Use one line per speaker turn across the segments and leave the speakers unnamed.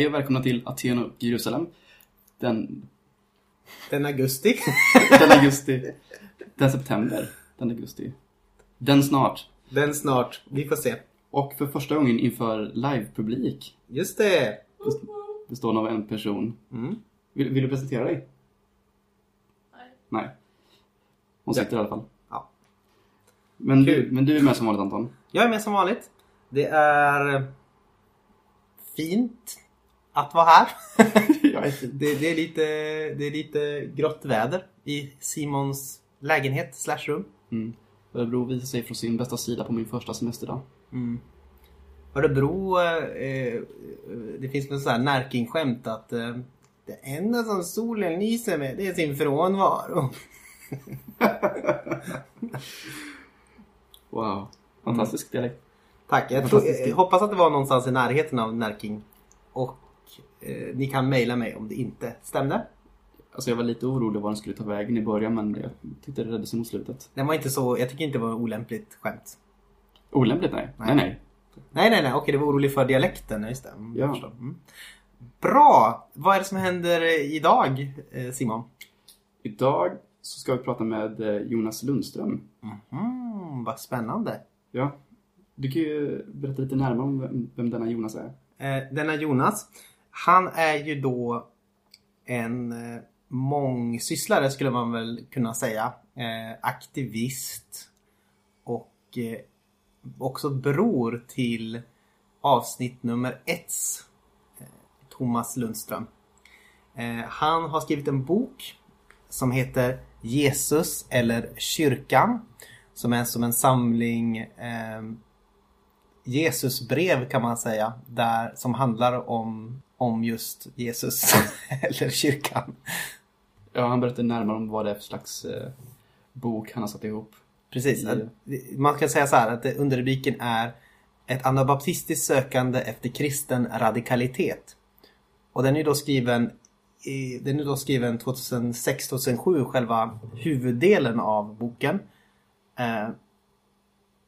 Hej och välkomna till Aten och Jerusalem. Den,
Den augusti.
den augusti. Den september. Den augusti. Den snart.
Den snart. Vi får se.
Och för första gången inför livepublik.
Just det.
Bestående av en person.
Mm.
Vill, vill du presentera dig?
Nej.
Nej. Hon sitter i alla fall.
Ja.
Men du, men du är med som vanligt Anton.
Jag är med som vanligt. Det är fint att vara här. Det, det, är lite, det är lite grått väder i Simons lägenhet slash rum.
Mm. Örebro visar sig från sin bästa sida på min första semesterdag.
Mm. Örebro, eh, det finns väl här Närking-skämt att eh, det enda som solen lyser med det är sin frånvaro.
Wow. Fantastisk dialekt.
Tack. Jag, tror, jag hoppas att det var någonstans i närheten av Närking. Och eh, ni kan mejla mig om det inte stämde.
Alltså jag var lite orolig var den skulle ta vägen i början men jag tyckte det räddade sig mot slutet.
Den var inte så, jag tycker inte det var olämpligt skämt.
Olämpligt nej. Nej
Nej.
nej.
Nej, nej, nej. Okej, det var orolig för dialekten. Just det. Mm,
Ja.
Mm. Bra! Vad är det som händer idag, eh, Simon?
Idag så ska vi prata med eh, Jonas Lundström.
Mm, vad spännande.
Ja. Du kan ju berätta lite närmare om vem, vem denna Jonas är.
Eh, denna Jonas, han är ju då en eh, mångsysslare skulle man väl kunna säga. Eh, aktivist och eh, också bror till avsnitt nummer ett. Eh, Thomas Lundström. Eh, han har skrivit en bok som heter Jesus eller kyrkan. Som är som en samling eh, Jesusbrev kan man säga. Där, som handlar om, om just Jesus eller kyrkan.
Ja, han berättar närmare om vad det är för slags eh, bok han har satt ihop.
Precis. Att- Man kan säga så här att underrubriken är Ett anabaptistiskt sökande efter kristen radikalitet. Och den är då skriven i, den är då skriven 2006-2007, själva huvuddelen av boken. Eh,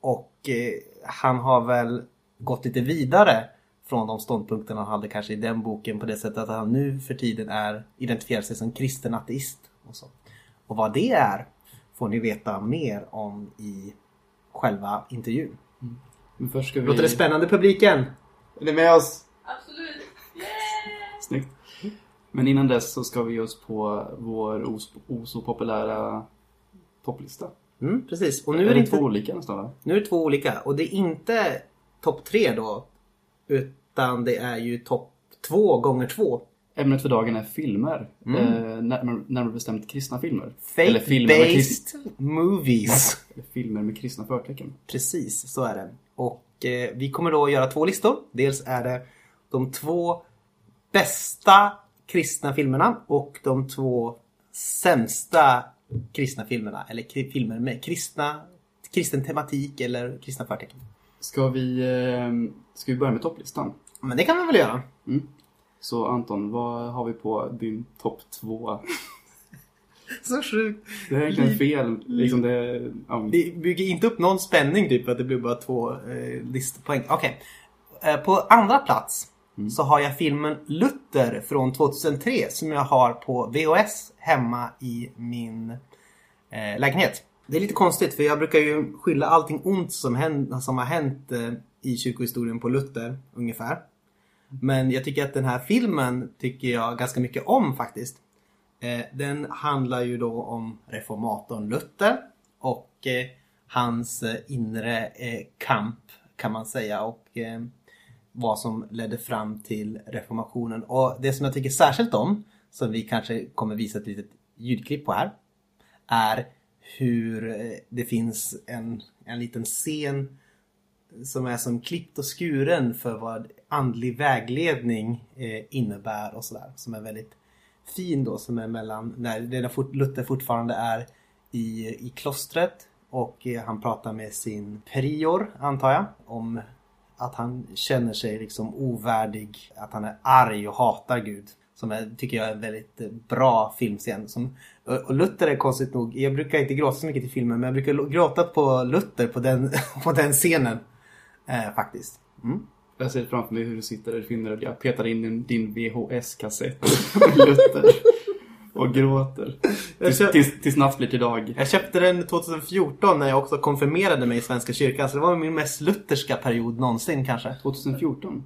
och eh, han har väl gått lite vidare från de ståndpunkterna han hade kanske i den boken på det sättet att han nu för tiden är identifierar sig som kristen ateist. Och, så. och vad det är får ni veta mer om i själva intervjun.
Men först ska vi...
Låter det spännande publiken?
Är ni med oss?
Absolut. Yeah!
Snyggt. Men innan dess så ska vi ge oss på vår os, populära topplista.
Mm, precis. Och
Nu är
är det
det två
inte,
olika nästan va?
nu är det två olika. Och det är inte topp tre då. Utan det är ju topp två gånger två.
Ämnet för dagen är filmer.
Mm.
Eh, närmare, närmare bestämt kristna filmer. Eller filmer med, krist,
Faith-based movies.
filmer med kristna förtecken.
Precis, så är det. Och eh, vi kommer då att göra två listor. Dels är det de två bästa kristna filmerna och de två sämsta kristna filmerna. Eller kri- filmer med kristna, kristen tematik eller kristna förtecken.
Ska vi, eh, ska vi börja med topplistan?
Men det kan vi väl göra.
Mm. Så Anton, vad har vi på din topp två?
Så sjukt.
Det är egentligen fel. Liksom det, ja,
Vi bygger inte upp någon spänning typ att det blir bara två eh, listpoäng. Okej. Eh, på andra plats så har jag filmen Luther från 2003 som jag har på VHS hemma i min eh, lägenhet. Det är lite konstigt för jag brukar ju skylla allting ont som, hänt, som har hänt eh, i kyrkohistorien på Luther ungefär. Men jag tycker att den här filmen tycker jag ganska mycket om faktiskt. Eh, den handlar ju då om reformatorn Luther och eh, hans eh, inre kamp kan man säga och vad som ledde fram till reformationen. Och det som jag tycker särskilt om, som vi kanske kommer visa ett litet ljudklipp på här, är hur det finns en, en liten scen som är som klippt och skuren för vad andlig vägledning eh, innebär och sådär. Som är väldigt fin då som är mellan när fort- Luther fortfarande är i, i klostret och eh, han pratar med sin prior antar jag om att han känner sig liksom ovärdig, att han är arg och hatar Gud. Som är, tycker jag är en väldigt eh, bra filmscen. Som, och Luther är konstigt nog, jag brukar inte gråta så mycket till filmer men jag brukar gråta på Luther på den, på den scenen. Eh, faktiskt. Mm.
Jag ser framför mig hur du sitter i filmen och jag petar in din, VHS-kassett med Luther och gråter. Tills,
köpt-
tills, tills natt blir till dag.
Jag köpte den 2014 när jag också konfirmerade mig i Svenska kyrkan. Så det var min mest lutherska period någonsin kanske.
2014.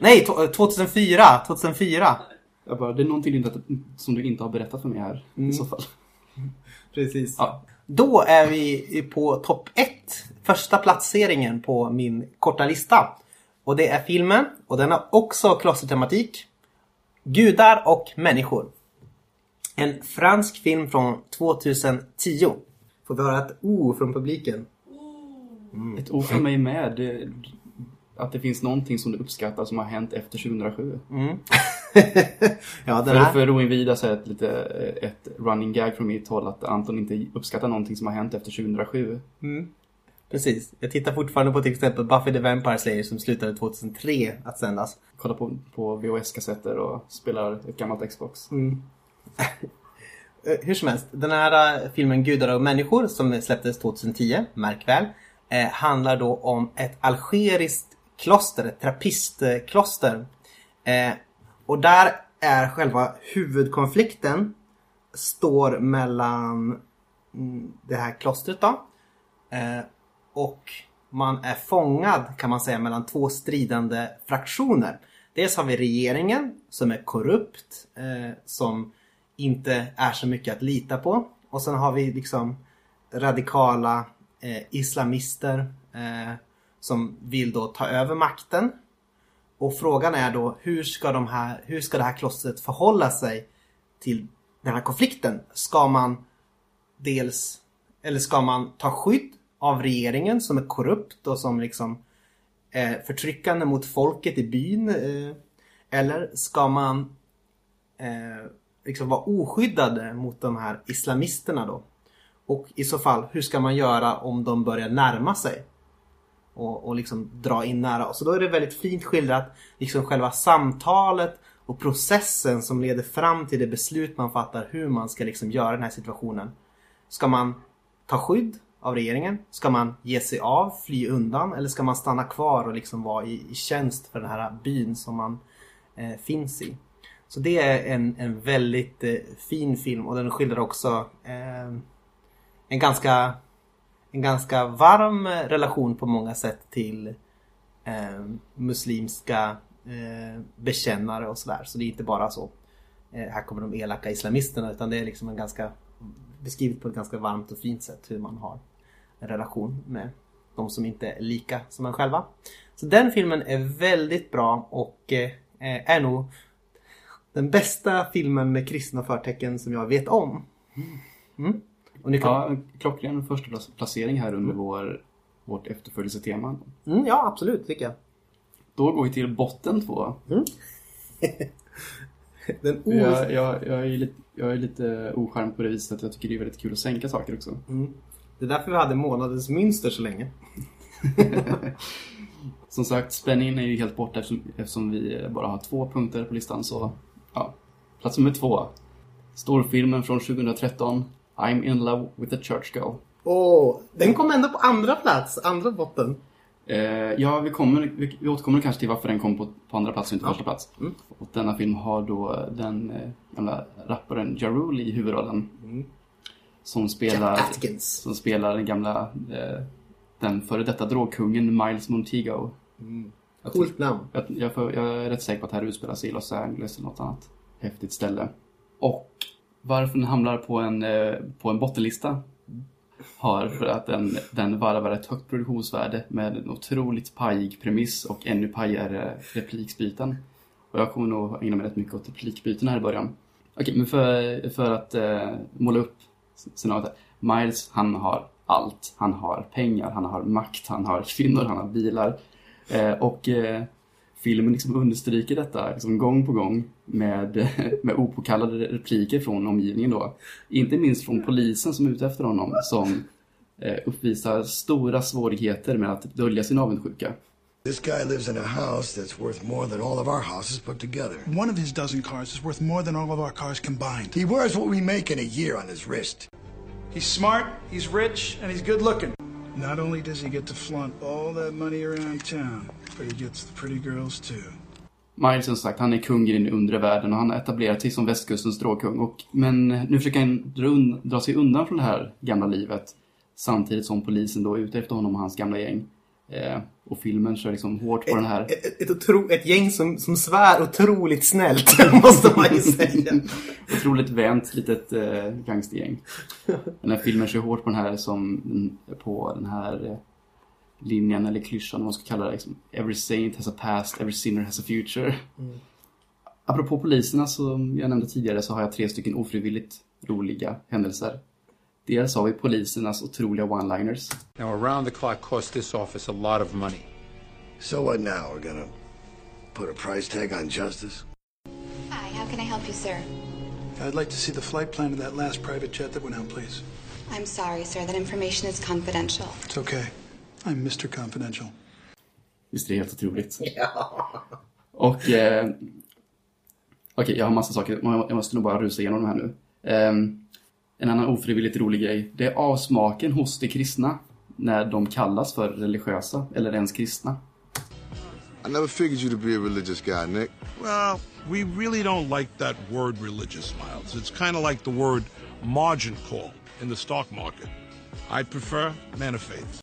Nej, to- 2004! 2004!
Jag bara, det är någonting som du inte har berättat för mig här i så fall.
Precis.
Ja.
Då är vi på topp 1. Första placeringen på min korta lista. Och det är filmen, och den har också klostertematik. Gudar och människor. En fransk film från 2010. Får vi höra ett O från publiken?
Ett ord för mig med. Det, att det finns någonting som du uppskattar som har hänt efter 2007.
Mm. ja, den
För,
här...
för Roin Vida så är ett, lite, ett running gag från mitt håll att Anton inte uppskattar någonting som har hänt efter 2007.
Mm. Precis. Jag tittar fortfarande på till exempel Buffy the Vampire Slayer som slutade 2003 att sändas.
Kollar på, på VHS-kassetter och spelar ett gammalt Xbox. Mm.
Eh, hur som helst, den här eh, filmen Gudar och människor som släpptes 2010, märk väl, eh, handlar då om ett algeriskt kloster, ett trappistkloster. Eh, och där är själva huvudkonflikten står mellan mm, det här klostret då eh, och man är fångad kan man säga mellan två stridande fraktioner. Dels har vi regeringen som är korrupt, eh, som inte är så mycket att lita på. Och sen har vi liksom radikala eh, islamister eh, som vill då ta över makten. Och frågan är då hur ska, de här, hur ska det här klostret förhålla sig till den här konflikten? Ska man dels, eller ska man ta skydd av regeringen som är korrupt och som liksom är förtryckande mot folket i byn? Eh, eller ska man eh, liksom vara oskyddade mot de här islamisterna då? Och i så fall, hur ska man göra om de börjar närma sig? Och, och liksom dra in nära. Så då är det väldigt fint skildrat, liksom själva samtalet och processen som leder fram till det beslut man fattar hur man ska liksom göra den här situationen. Ska man ta skydd av regeringen? Ska man ge sig av, fly undan? Eller ska man stanna kvar och liksom vara i, i tjänst för den här byn som man eh, finns i? Så det är en, en väldigt eh, fin film och den skildrar också eh, en ganska en ganska varm eh, relation på många sätt till eh, muslimska eh, bekännare och sådär. Så det är inte bara så eh, här kommer de elaka islamisterna utan det är liksom en ganska beskrivet på ett ganska varmt och fint sätt hur man har relation med de som inte är lika som en själva. Så den filmen är väldigt bra och eh, är nog den bästa filmen med kristna förtecken som jag vet om. Mm. Och ni kan...
Ja, klockren första plac- placering här under vår, vårt efterföljelsetema.
Mm, ja, absolut tycker jag.
Då går vi till botten två.
Den o...
Jag, jag, jag, är lite, jag är lite oskärm på det viset att jag tycker det är väldigt kul att sänka saker också.
Mm. Det är därför vi hade månadens mönster så länge.
Som sagt, spänningen är ju helt borta eftersom, eftersom vi bara har två punkter på listan. Så, ja. Plats nummer två. Storfilmen från 2013. I'm in love with a church girl.
Åh, den kom ändå på andra plats, andra botten.
Eh, ja, vi, kommer, vi, vi återkommer kanske till varför den kom på, på andra plats och inte
Ja.
första plats.
Mm.
Och denna film har då den eh, gamla rapparen Ja Rule i huvudrollen. Som spelar,
Jack Atkins.
som spelar den gamla, eh, den före detta drogkungen Miles Montego. Jag tror-
Coolt namn.
Jag, jag, får, jag är rätt säker på att det här utspelar sig i Los Angeles eller något annat häftigt ställe. Och varför den hamnar på en, eh, på en bottenlista har för att den, den varvar ett högt produktionsvärde med en otroligt pajig premiss och ännu pajigare replikbyten. Och jag kommer nog ägna mig rätt mycket åt replikbyten här i början. Okej, men för, för att eh, måla upp scenariot. Miles, han har allt. Han har pengar, han har makt, han har kvinnor, han har bilar. Eh, och eh, filmen liksom understryker detta liksom gång på gång med, med opåkallade repliker från omgivningen då. Inte minst från polisen som är ute efter honom som eh, uppvisar stora svårigheter med att dölja sin avundsjuka.
This guy lives in a house that's worth more than all of our houses put together.
One of his dozen cars is worth more than all of our cars combined.
He wears what we make in a year on his wrist.
He's smart, he's rich, and he's good looking.
Not only does he get to flaunt all that money around town, but he gets the pretty girls too.
Miles som sagt, han är kung i den undre världen och han har etablerat sig som västkustens drogkung. Och, men nu försöker han dra, un, dra sig undan från det här gamla livet. Samtidigt som polisen då är ute efter honom och hans gamla gäng. Eh, och filmen kör liksom hårt på den här.
Ett, ett, ett, otro, ett gäng som, som svär otroligt snällt, måste man ju säga.
Otroligt vänt litet eh, gangstergäng. Den här filmen kör hårt på den här som på den här eh, linjen eller klyschan, vad man ska kalla det. Liksom. Every saint has a past, every sinner has a future. Mm. Apropå poliserna som jag nämnde tidigare så har jag tre stycken ofrivilligt roliga händelser. Dels har vi polisernas otroliga one-liners.
Now around the clock cost this office a lot of money.
So what now? We're gonna put a price tag on justice?
Hi, how can I help you, sir?
I'd like to see the flight plan of that last private jet that went out, please.
I'm sorry, sir. That information is confidential.
It's okay. I'm Mr. Confidential.
Visst är det helt otroligt? Ja. Och... Eh, Okej, okay, jag har massa saker. Jag måste nog bara rusa igenom de här nu. Um, en annan ofrivilligt rolig grej, det är avsmaken hos de kristna när de kallas för religiösa eller ens kristna.
I never figured you to be a religious guy, Nick.
Well, we really don't like that word religious, Miles. It's kind of like the word margin call in the stock market. I prefer man of faith.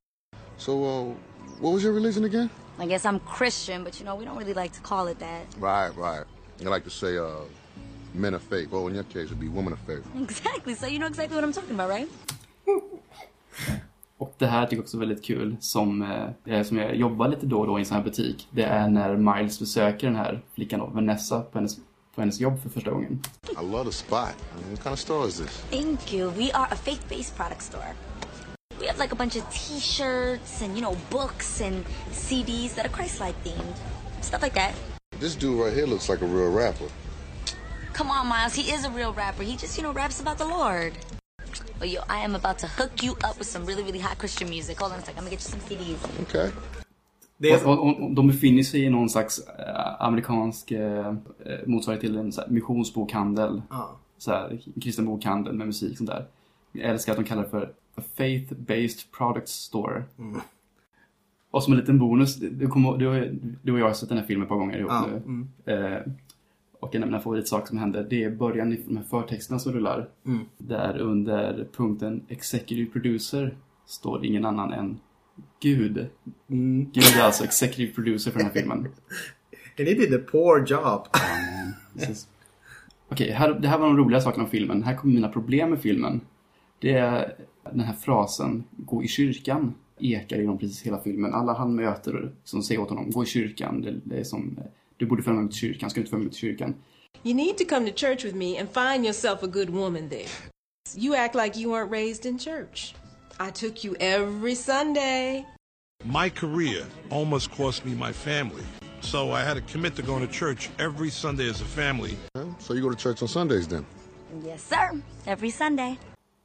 So, uh, what was your religion again?
I guess I'm Christian, but you know, we don't really like to call it that.
Right, right. I like to say, uh, men of faith. Well, in your case, it'd be women of faith.
Exactly, so you know exactly what I'm talking about, right?
Och det här tycker jag också är väldigt kul, som, eh, som jag jobbar lite då och då i en sån här butik. Det är när Miles besöker den här flickan då, Vanessa, på hennes, på hennes jobb för första gången.
I love the spot. I mean, what kind of store is this?
Thank you. We are a faith-based product store. We have like a bunch of t-shirts and, you know, books and CDs that are Christ-like themed. Stuff like that.
This dude right here looks like a real rapper.
Come on, Miles. He is a real rapper. He just, you know, raps about the Lord. But yo, I am about to hook you up with some really, really hot Christian music. Hold on a second. I'm gonna get you some CDs.
Okay.
Det och, och, och, de befinner sig i någon slags äh, amerikansk äh, motsvarighet till en så här, missionsbokhandel. Ah. Så här, kristen bokhandel med musik sånt där. Jag älskar att de kallar det för a faith-based product store. Mm. Och som en liten bonus, du, kommer, du, du och jag har sett den här filmen ett par gånger ihop ah. nu. Mm. Eh, och en av mina favoritsaker som händer, det är början i de här förtexterna som rullar. Mm. Där under punkten Executive Producer står ingen annan än Gud. Mm. Gud är alltså Executive Producer för den här filmen.
And he did a poor job.
Okej, okay, här, det här var de roliga sakerna om filmen. Här kommer mina problem med filmen. Det är den här frasen, gå i kyrkan, ekar genom precis hela filmen. Alla han möter som säger åt honom, gå i kyrkan. Det, det är som du borde följa med till kyrkan, ska du inte följa med till kyrkan?
You need to come to church with me and find yourself a good woman there. You act like you weren't raised in church. I took you every Sunday.
My career almost cost me my family. So I had to commit to going to church every Sunday as a family.
So you go to church on Sundays then?
Yes sir, every Sunday.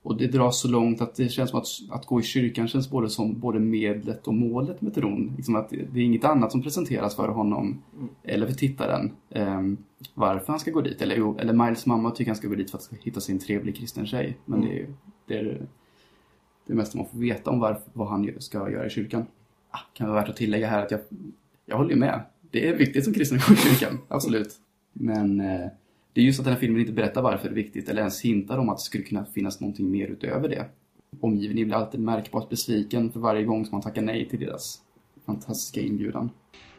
Och det dras så långt att det känns som att, att gå i kyrkan känns både som både medlet och målet med tron. Liksom att det är inget annat som presenteras för honom mm. eller för tittaren um, varför han ska gå dit. Eller, eller Miles mamma tycker han ska gå dit för att hitta sin trevlig kristen tjej. Men mm. det, det är det mesta man får veta om varför, vad han ska göra i kyrkan. Ah, kan vara värt att tillägga här att jag, jag håller med. Det är viktigt som kristen i kyrkan, absolut. Men eh, det är just att den här filmen inte berättar varför det är viktigt eller ens hintar om att det skulle kunna finnas någonting mer utöver det. Omgivningen blir alltid märkbart besviken för varje gång som man tackar nej till deras fantastiska inbjudan.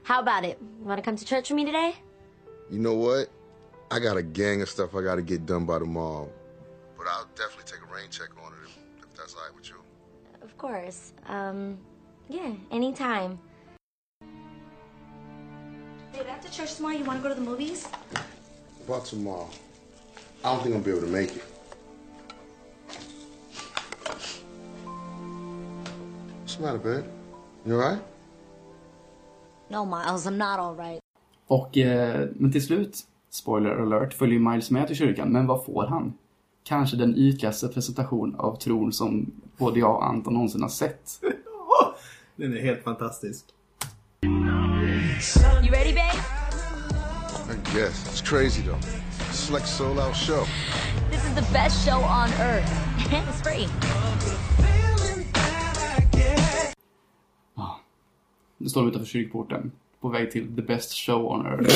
How about it? You wanna come to church with me today?
You know what? I got a gang of stuff I gotta get done by tomorrow. But I'll definitely take a rain check on it if, if that's alright with you.
Of course. Um, yeah, anytime. Babe, after church tomorrow, you wanna go to the movies?
About tomorrow? I don't think I'm gonna be able to make it. What's the matter, babe? You alright?
No, Miles, I'm not alright.
Och, eh, men till slut, spoiler alert, följer Miles med till kyrkan. Men vad får han? Kanske den ytligaste presentation av tron som både jag och Anton någonsin har sett.
den är helt fantastisk.
You ready, babe?
Guess. It's crazy though. It's like a sold out show.
This is the best show on earth. it's free.
står de utanför kyrkporten på väg till the best show on earth.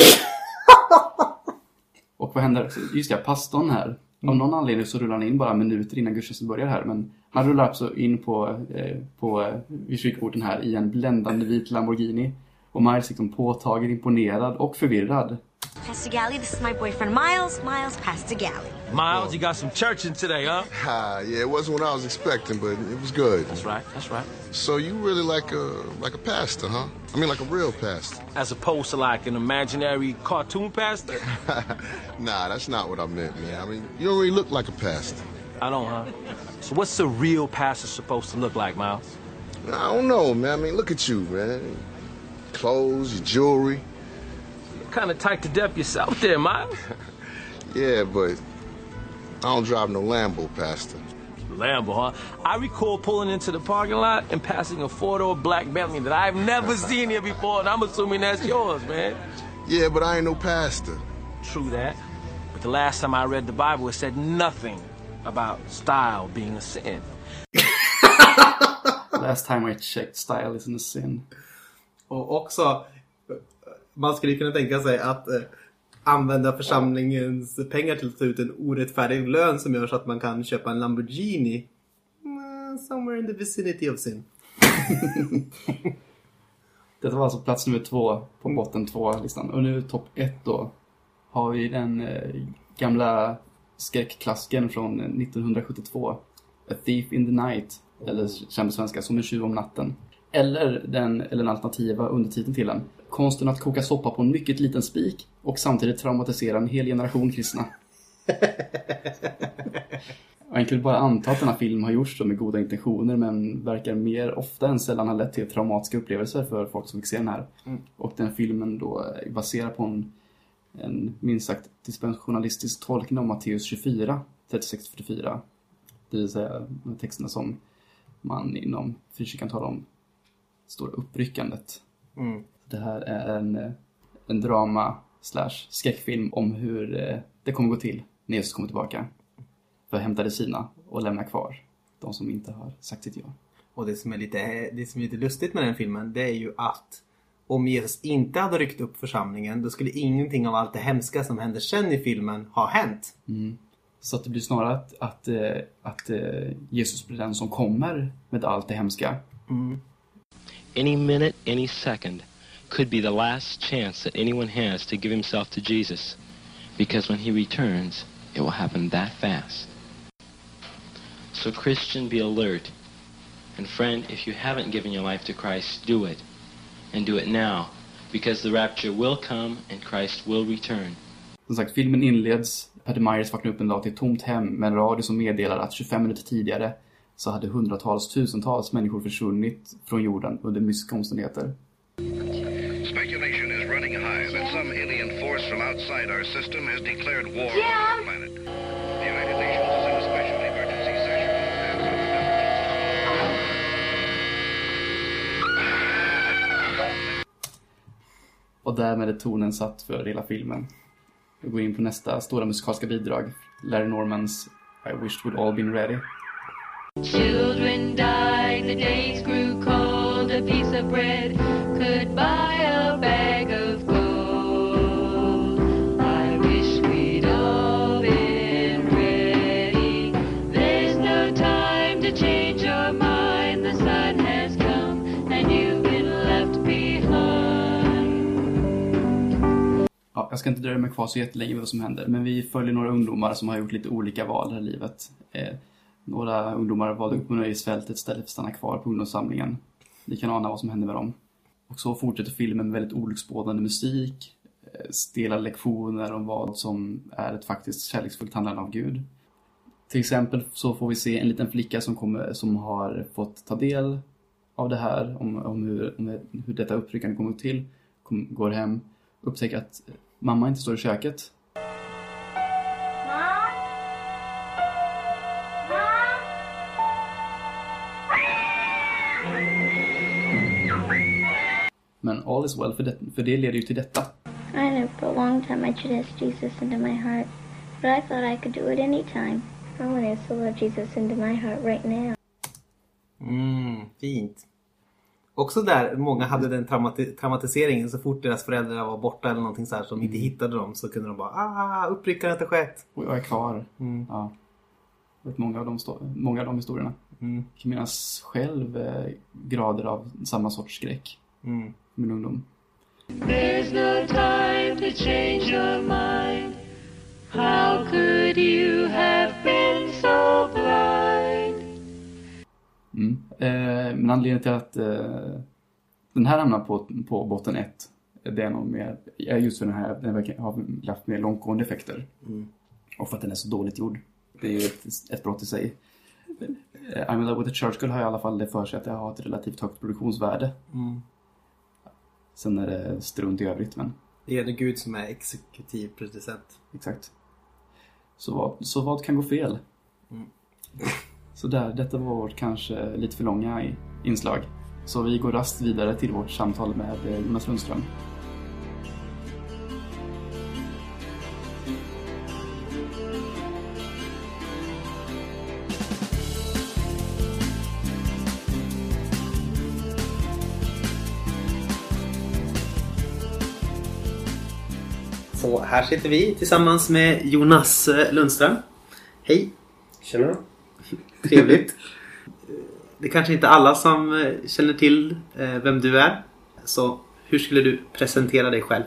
och vad händer? Just det, pastorn här. Av någon anledning så rullar han in bara minuter innan gudstjänsten börjar här. Men han rullar alltså in på, eh, på eh, vid kyrkporten här i en bländande vit Lamborghini. Och Miles liksom påtagligt imponerad och förvirrad.
Pastor Galley, this is my boyfriend Miles. Miles, Pastor Galley.
Miles, you got some churching today, huh?
Ah, yeah, it wasn't what I was expecting, but it was good.
That's right, that's right.
So you really like a like a pastor, huh? I mean, like a real pastor.
As opposed to like an imaginary cartoon pastor?
Nah, that's not what I meant, man. I mean, you don't really look like a pastor.
I don't, huh? So what's a real pastor supposed to look like, Miles?
I don't know, man. I mean, look at you, man. Clothes, your jewelry.
Kind of tight to death yourself there, Miles.
Yeah, but I don't drive no Lambo, Pastor.
Lambo, huh? I recall pulling into the parking lot and passing a four-door black Bentley that I've never seen here before, and I'm assuming that's yours, man.
Yeah, but I ain't no pastor.
True that. But the last time I read the Bible, it said nothing about style being a sin.
Last time I checked, style isn't a sin.
Och också, man skulle kunna tänka sig att eh, använda församlingens pengar till att ta ut en orättfärdig lön som gör så att man kan köpa en Lamborghini. Mm, somewhere in the vicinity of sin.
Detta var alltså plats nummer två på botten två-listan. Och nu topp ett då. Har vi den eh, gamla skräckklassikern från 1972. A Thief in the Night. Eller känd på svenska som en tjuv om natten. Eller den, eller den alternativa undertiteln till den. Konsten att koka soppa på en mycket liten spik och samtidigt traumatisera en hel generation kristna. Jag kan bara anta att denna film har gjorts med goda intentioner men verkar mer ofta än sällan ha lett till traumatiska upplevelser för folk som fick se den här.
Mm.
Och den filmen då är baserad på en, en minst sagt dispensionalistisk tolkning av Matteus 24, 36-44. Det vill säga de texterna som man inom frikyrkan talar om stora uppryckandet.
Mm.
Det här är en, en drama slash skräckfilm om hur eh, det kommer gå till när Jesus kommer tillbaka. För att hämta det sina och lämna kvar de som inte har sagt sitt ja.
Och det som, är lite, det som är lite lustigt med den filmen det är ju att om Jesus inte hade ryckt upp församlingen då skulle ingenting av allt det hemska som händer sen i filmen ha hänt.
Mm. Så att det blir snarare att, att, eh, att eh, Jesus blir den som kommer med allt det hemska.
Mm.
Any minute, any second could be the last chance that anyone has to give himself to Jesus. Because when he returns, it will happen that fast. So, Christian, be alert. And, friend, if you haven't given your life to Christ, do it. And do it now. Because the rapture will come and Christ will return.
Som sagt, filmen inleds. Peter Myers vaknar upp en dag till ett tomt hem med en radio som meddelar att 25 minuter tidigare så hade hundratals, tusentals människor försvunnit från jorden under mystiska omständigheter.
Speculation is running high that some alien force from outside our system has declared war on our planet. The United Nations is in a special emergency session.
Och därmed är tonen satt för hela filmen. Vi går in på nästa stora musikaliska bidrag. Larry Normans I wished we'd all been ready.
Children died, the days grew cold. A piece of bread could buy
jag ska inte dröja mig kvar så jättelänge med vad som händer, men vi följer några ungdomar som har gjort lite olika val här i livet. Eh, några ungdomar valde upp på nöjesfältet istället för att stanna kvar på ungdomssamlingen. Ni kan ana vad som händer med dem. Och så fortsätter filmen med väldigt olycksbådande musik, eh, stela lektioner om vad som är ett faktiskt kärleksfullt handlande av Gud. Till exempel så får vi se en liten flicka som, kommer, som har fått ta del av det här, om, om, hur, om hur detta uppryckande kommer till, kom, går hem, upptäcker att mamma inte står i köket. Men all is well, för det, för det leder ju till detta.
I know for a long time I tried to ask Jesus into my heart, but I thought I could do it anytime. I want to ask the Lord Jesus into my heart right now.
Mm, fint. Också där många hade den traumati- traumatiseringen så fort deras föräldrar var borta eller någonting så här som inte hittade dem så kunde de bara ah, uppryckaren har inte skett.
Och jag är kvar.
Mm.
Ja. Många av de, många av de historierna.
Mm.
Jag kan minnas själv eh, grader av samma sorts skräck.
Mm.
Min ungdom.
There's no time to change your mind. How could you have been so blind?
Mm. Eh, men anledningen till att eh, den här hamnar på, på botten 1 det är nog mer, just för den här, den verkar ha haft mer långtgående effekter.
Mm.
Och för att den är så dåligt gjord. Det är ju ett, ett brott i sig. Eh, I'm in love with a church girl har i alla fall det för sig att det har ett relativt högt produktionsvärde.
Mm.
Sen är det strunt i övrigt men
Det är det Gud som är exekutiv producent.
exakt. Så vad, så vad kan gå fel?
Mm.
Så där, detta var vårt kanske lite för långa i- inslag. Så vi går rast vidare till vårt samtal med eh, Jonas Lundström.
Så här sitter vi tillsammans med Jonas eh, Lundström. Hej!
Tjena!
Trevligt. Det är kanske inte alla som eh, känner till eh, vem du är. Så hur skulle du presentera dig själv?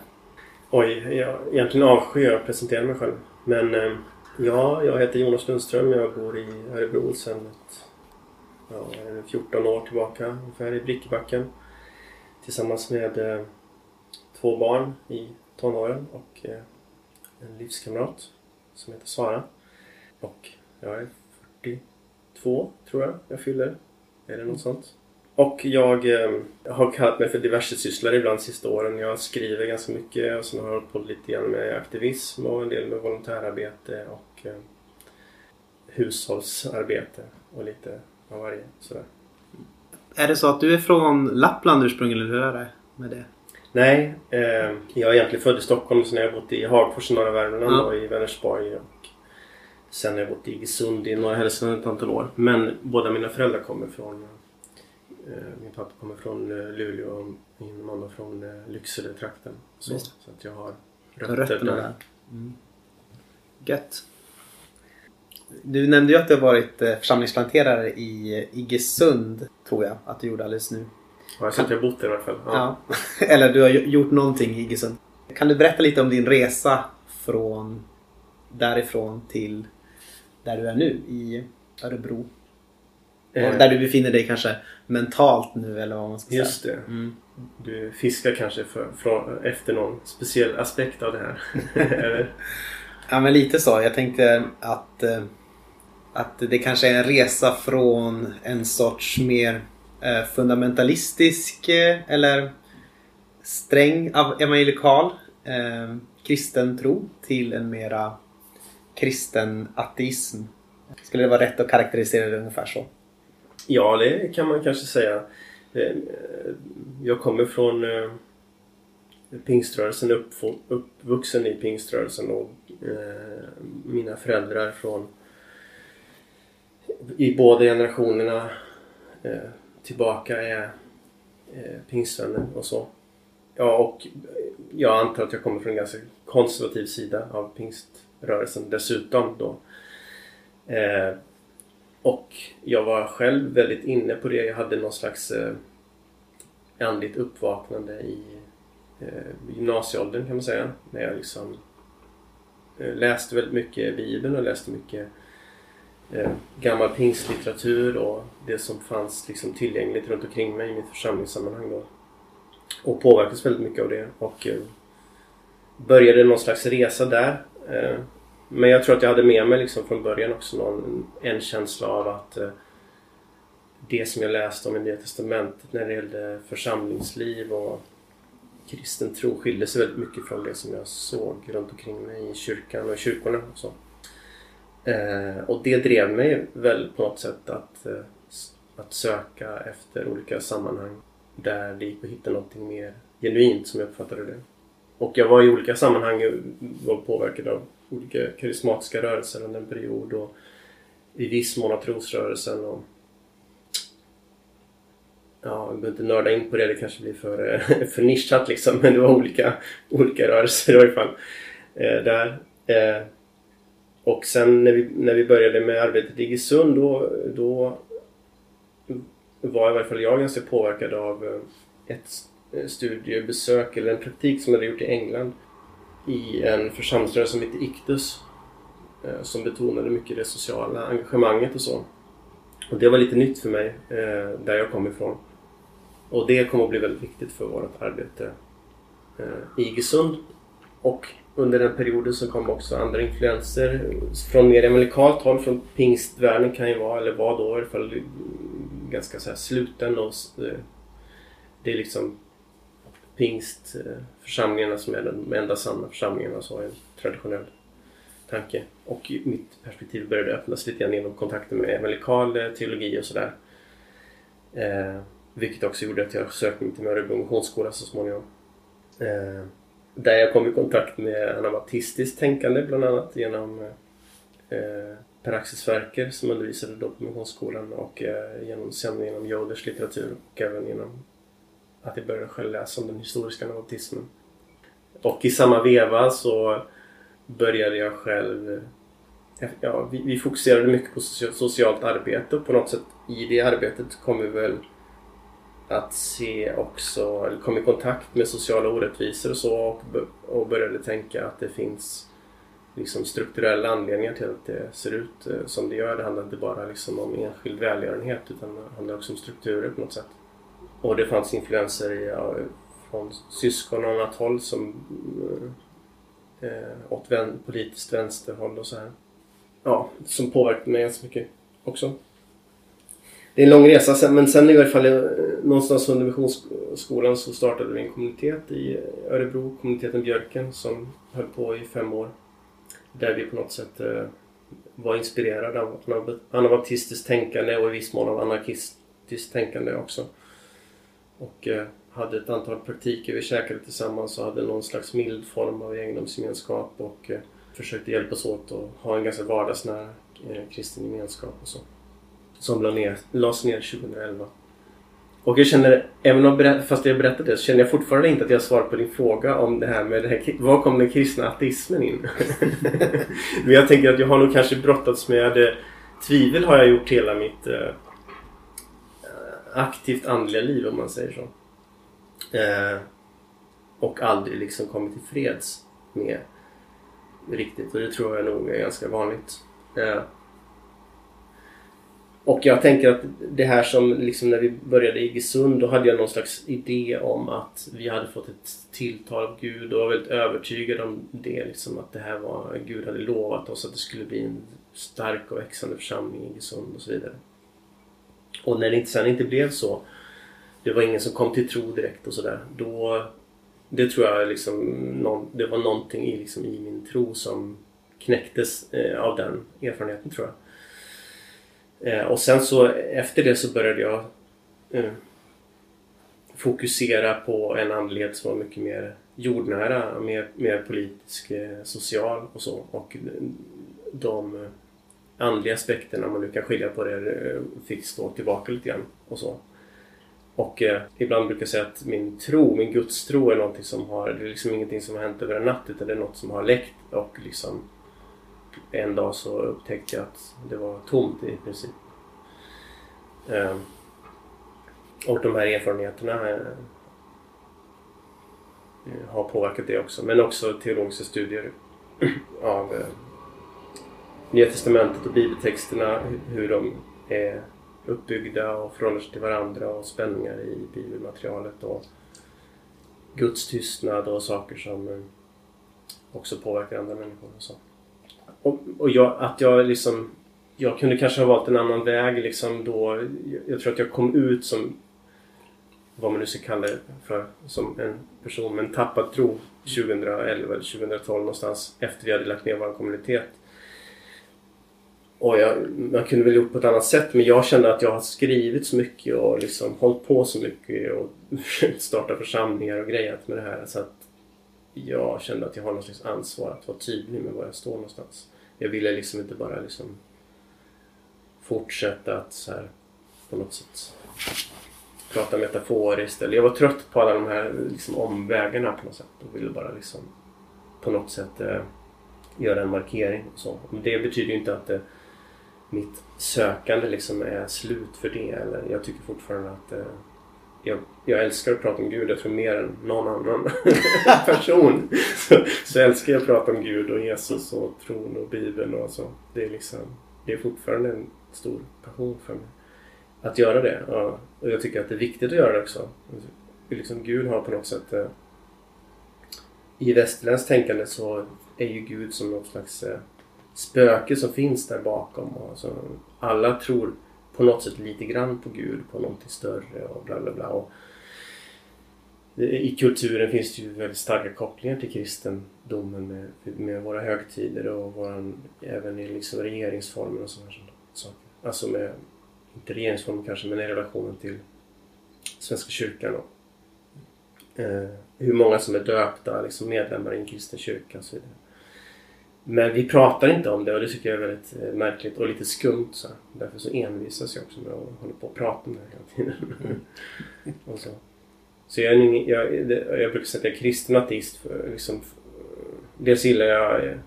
Oj, jag egentligen avskyr jag att presentera mig själv. Men eh, ja, jag heter Jonas Lundström. Jag bor i Örebro sedan ett, ja, 14 år tillbaka ungefär i Brickebacken. Tillsammans med två barn i tonåren och en livskamrat som heter Sara. Och jag är 42 tror jag jag fyller. Är det något sånt? Och jag eh, har kallat mig för diverse sysslare ibland sista åren. Jag skriver ganska mycket och sen har jag hållit på lite grann med aktivism och en del med volontärarbete och eh, hushållsarbete och lite av varje. Sådär.
Är det så att du är från Lappland ursprungligen eller hur är det med det?
Nej, eh, jag är egentligen född i Stockholm sen har jag bott i Hagfors i norra Värmland
Ja.
och i Vänersborg och sen har jag bott i Iggesund i norra Hälsingland ett antal år. Men båda mina föräldrar kommer från eh, min pappa kommer från eh, Luleå och min mamma från eh, Lycksele-trakten. Så, så att jag har
har
rötter
rötterna
där.
där. Mm. Gött. Du nämnde ju att du har varit eh, församlingsplanterare i Iggesund, tror jag att du gjorde alldeles nu.
Ja, jag att jag har bott där i alla fall.
Ja. Eller du har gjort någonting i Iggesund. Kan du berätta lite om din resa från därifrån till där du är nu i Örebro?
Eh.
Där du befinner dig kanske mentalt nu eller vad man ska
Just
säga.
det.
Mm.
Du fiskar kanske för, från, efter någon speciell aspekt av det här. Eller?
Ja men lite så. Jag tänkte att, eh, att det kanske är en resa från en sorts mer eh, fundamentalistisk eh, eller sträng evangelikal kristen tro till en mera kristen ateism. Skulle det vara rätt att karaktärisera det ungefär så?
Ja, det kan man kanske säga. Ehm, jag kommer från eh, pingströrelsen, uppfo- uppvuxen i pingströrelsen och eh, mina föräldrar från i båda generationerna eh, tillbaka är pingstvänner och så. Ja, och jag antar att jag kommer från en ganska konservativ sida av rörelsen dessutom då. Eh, och jag var själv väldigt inne på det. Jag hade någon slags eh, andligt uppvaknande i eh, gymnasieåldern kan man säga. När jag liksom eh, läste väldigt mycket Bibeln och läste mycket eh, gammal pingstlitteratur och det som fanns liksom tillgängligt runt omkring mig i mitt församlingssammanhang då. Och påverkades väldigt mycket av det. Och eh, började någon slags resa där. Eh, men jag tror att jag hade med mig liksom från början också någon, en känsla av att eh, det som jag läste om i Nya Testamentet när det gällde församlingsliv och kristen tro skilde sig väldigt mycket från det som jag såg runt omkring mig i kyrkan och i kyrkorna. Och, så. Eh, och det drev mig väl på något sätt att, att söka efter olika sammanhang där det gick att hitta någonting mer genuint som jag uppfattade det. Och jag var i olika sammanhang var påverkad av olika karismatiska rörelser under en period och i viss mån av trosrörelsen. Och, ja, vi behöver inte nörda in på det, det kanske blir för, för nischat liksom. Men det var olika, olika rörelser i varje fall. Eh, där. Eh, och sen när vi, när vi började med arbetet i Iggesund då, då var i varje fall jag ganska påverkad av eh, ett Eh, studiebesök eller en praktik som jag hade gjort i England i en församlingsrörelse som heter Ictus eh, som betonade mycket det sociala engagemanget och så. Och det var lite nytt för mig eh, där jag kom ifrån. Och det kommer att bli väldigt viktigt för vårt arbete i Iggesund. Och under den perioden så kom också andra influenser från mer amerikanskt håll, från pingstvärlden kan ju vara, eller var då i alla fall, ganska så här sluten och det är liksom pingstförsamlingarna som är de enda sanna församlingarna så en traditionell tanke. Och mitt perspektiv började öppnas lite grann genom kontakten med evangelikal eh, teologi och sådär. Eh, vilket också gjorde att jag sökte mig till Örebro Missionsskola så småningom. Eh, där jag kom i kontakt med anabaptistiskt tänkande bland annat genom eh, Per-Axel Sverker som undervisade då på Missionsskolan och eh, genom, sändningen om Joders litteratur och även genom att jag började själv läsa om den historiska anabaptismen. Och i samma veva så började jag själv Ja, vi, vi fokuserade mycket på socialt arbete och på något sätt i det arbetet kom vi väl att se också, eller kom i kontakt med sociala orättvisor och så och, och började tänka att det finns liksom strukturella anledningar till att det ser ut eh, som det gör. Det handlar inte bara liksom om enskild välgörenhet utan det handlar också om strukturer på något sätt. Och det fanns influenser i, ja, från syskon och annat håll som eh, eh, åt vän, politiskt vänsterhåll och så här. Ja, som påverkade mig ganska mycket också det är en lång resa men sen i alla fall eh, någonstans under missionsskolan så startade vi en kommunitet i Örebro, kommuniteten Björken som höll på i fem år. Där vi på något sätt eh, var inspirerade av anabaptistiskt tänkande och i viss mån av anarkistiskt tänkande också. Och eh, hade ett antal praktiker vi käkade tillsammans och hade någon slags mild form av egendomsgemenskap och eh, försökte hjälpas åt och ha en ganska vardagsnära eh, kristen gemenskap och så som ner, lades ner 2011. Och jag känner, även om fast jag berättade det, så känner jag fortfarande inte att jag svarat på din fråga om det här med det här, var kom den kristna ateismen in? Men jag tänker att jag har nog kanske brottats med tvivel har jag gjort hela mitt eh, aktivt andliga liv om man säger så. Eh, och aldrig liksom kommit till freds med riktigt och det tror jag nog är ganska vanligt. Eh, och jag tänker att det här som liksom när vi började i Iggesund då hade jag någon slags idé om att vi hade fått ett tilltal av Gud och var väldigt övertygad om det. Liksom, att det här var, Gud hade lovat oss att det skulle bli en stark och växande församling i Iggesund och så vidare. Och när det sen inte blev så, det var ingen som kom till tro direkt och sådär. Då, det tror jag liksom, någon, det var någonting i, liksom, i min tro som knäcktes eh, av den erfarenheten tror jag. Eh, och sen så efter det så började jag eh, fokusera på en andlighet som var mycket mer jordnära, mer, mer politisk, eh, social och så. Och de andliga aspekterna, om man nu kan skilja på det, eh, fick stå tillbaka lite grann och så. Och eh, ibland brukar jag säga att min tro, min gudstro är någonting som har, det är liksom ingenting som har hänt över en natt utan det är något som har läckt och liksom en dag så upptäckte jag att det var tomt i princip. Eh, och de här erfarenheterna eh, har påverkat det också. Men också teologiska studier av eh, Nya Testamentet och bibeltexterna, hur de är uppbyggda och förhåller sig till varandra och spänningar i bibelmaterialet och Guds tystnad och saker som eh, också påverkar andra människor. Och så och, och jag, att jag liksom jag kunde kanske ha valt en annan väg liksom då. Jag tror att jag kom ut som vad man nu ska kalla det för, som en person med en tappad tro 2011 eller 2012 någonstans efter vi hade lagt ner vår kommunitet. Och jag, man kunde väl gjort på ett annat sätt men jag kände att jag har skrivit så mycket och liksom hållit på så mycket och startat församlingar och grejat med det här så att jag kände att jag har något slags ansvar att vara tydlig med var jag står någonstans jag ville liksom inte bara liksom fortsätta att så här, på något sätt prata metaforiskt. Eller jag var trött på alla de här liksom, omvägarna på något sätt. Och ville bara liksom på något sätt eh, göra en markering. Och så. Men det betyder ju inte att eh, mitt sökande liksom är slut för det. Eller jag tycker fortfarande att eh, jag, jag älskar att prata om Gud. Jag tror mer än någon annan person. Så, så älskar jag att prata om Gud och Jesus och tron och Bibeln och så. Det är liksom det är fortfarande en stor passion för mig. Att göra det. Ja. Och jag tycker att det är viktigt att göra det också. Liksom Gud har på något sätt eh, i västerländskt tänkande så är ju Gud som något slags eh, spöke som finns där bakom. Och alltså, alla tror på något sätt lite grann på Gud, på någonting större och bla bla bla. Och I kulturen finns det ju väldigt starka kopplingar till kristendomen med, med våra högtider och våran, även i liksom regeringsformen och sådana saker. Alltså med, inte regeringsformen kanske, men i relationen till Svenska kyrkan. Och, eh, hur många som är döpta, liksom medlemmar i en kristen kyrka och så vidare. Men vi pratar inte om det och det tycker jag är väldigt eh, märkligt och lite skumt. Så. Därför så envisas jag också med att hålla på och prata om det hela tiden. och så så jag, jag, jag brukar säga att jag är kristen ateist. För, liksom, dels gillar jag eh,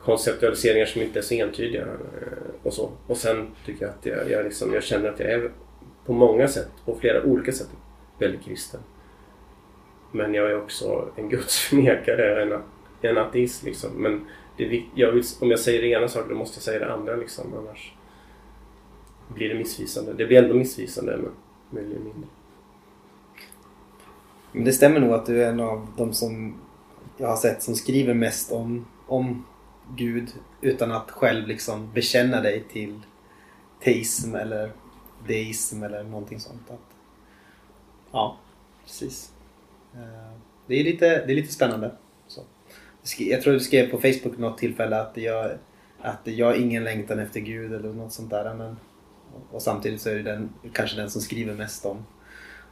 konceptualiseringar som inte är så entydiga eh, och så. Och sen tycker jag att jag, jag, liksom, jag känner att jag är på många sätt, på flera olika sätt, väldigt kristen. Men jag är också en gudsförnekare, en, en ateist liksom. Men jag vill, om jag säger det ena saker då måste jag säga det andra liksom. Annars blir det missvisande. Det blir ändå missvisande men möjligen mindre.
Men det stämmer nog att du är en av de som jag har sett som skriver mest om, om Gud utan att själv liksom bekänna dig till teism eller deism eller någonting sånt. Att, ja, precis. Eh, det är lite, det är lite spännande. Jag tror du skrev på Facebook något tillfälle att jag, att jag har ingen längtan efter Gud eller något sånt där. Men, och samtidigt så är det den, kanske den som skriver mest om,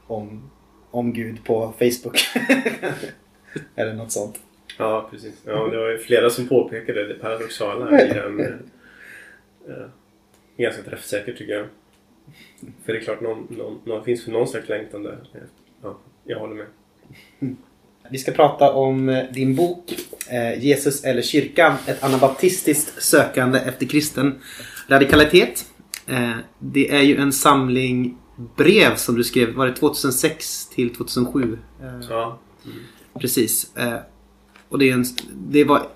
om, om Gud på Facebook. eller något sånt.
Ja, precis. Ja, det var ju flera som påpekade det paradoxala i den. eh, eh, ganska träffsäkert tycker jag. För det är klart, någon, någon, någon finns för någon slags längtan där. Ja, jag håller med.
Vi ska prata om eh, din bok eh, Jesus eller kyrkan. Ett anabaptistiskt sökande efter kristen radikalitet. Eh, Det är ju en samling brev som du skrev, var det 2006 till 2007? Eh,
Ja.
Precis. Eh, Och det, är en, det var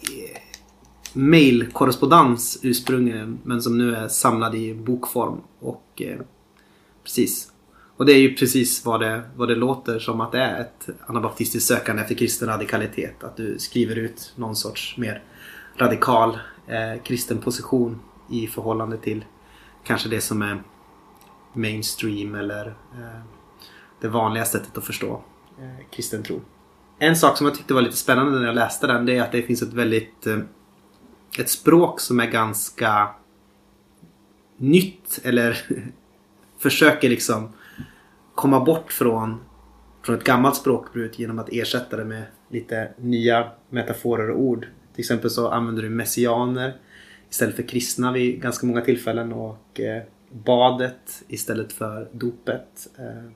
mailkorrespondens ursprungligen men som nu är samlad i bokform. Och precis. Och det är ju precis vad det, vad det låter som att det är ett anabaptistiskt sökande efter kristen radikalitet. Att du skriver ut någon sorts mer radikal eh, kristen position i förhållande till kanske det som är mainstream eller eh, det vanliga sättet att förstå eh, kristen tro. En sak som jag tyckte var lite spännande när jag läste den det är att det finns ett väldigt eh, ett språk som är ganska nytt eller försöker liksom komma bort från, från ett gammalt språkbruk genom att ersätta det med lite nya metaforer och ord. Till exempel så använder du messianer istället för kristna vid ganska många tillfällen och eh, badet istället för dopet. Eh,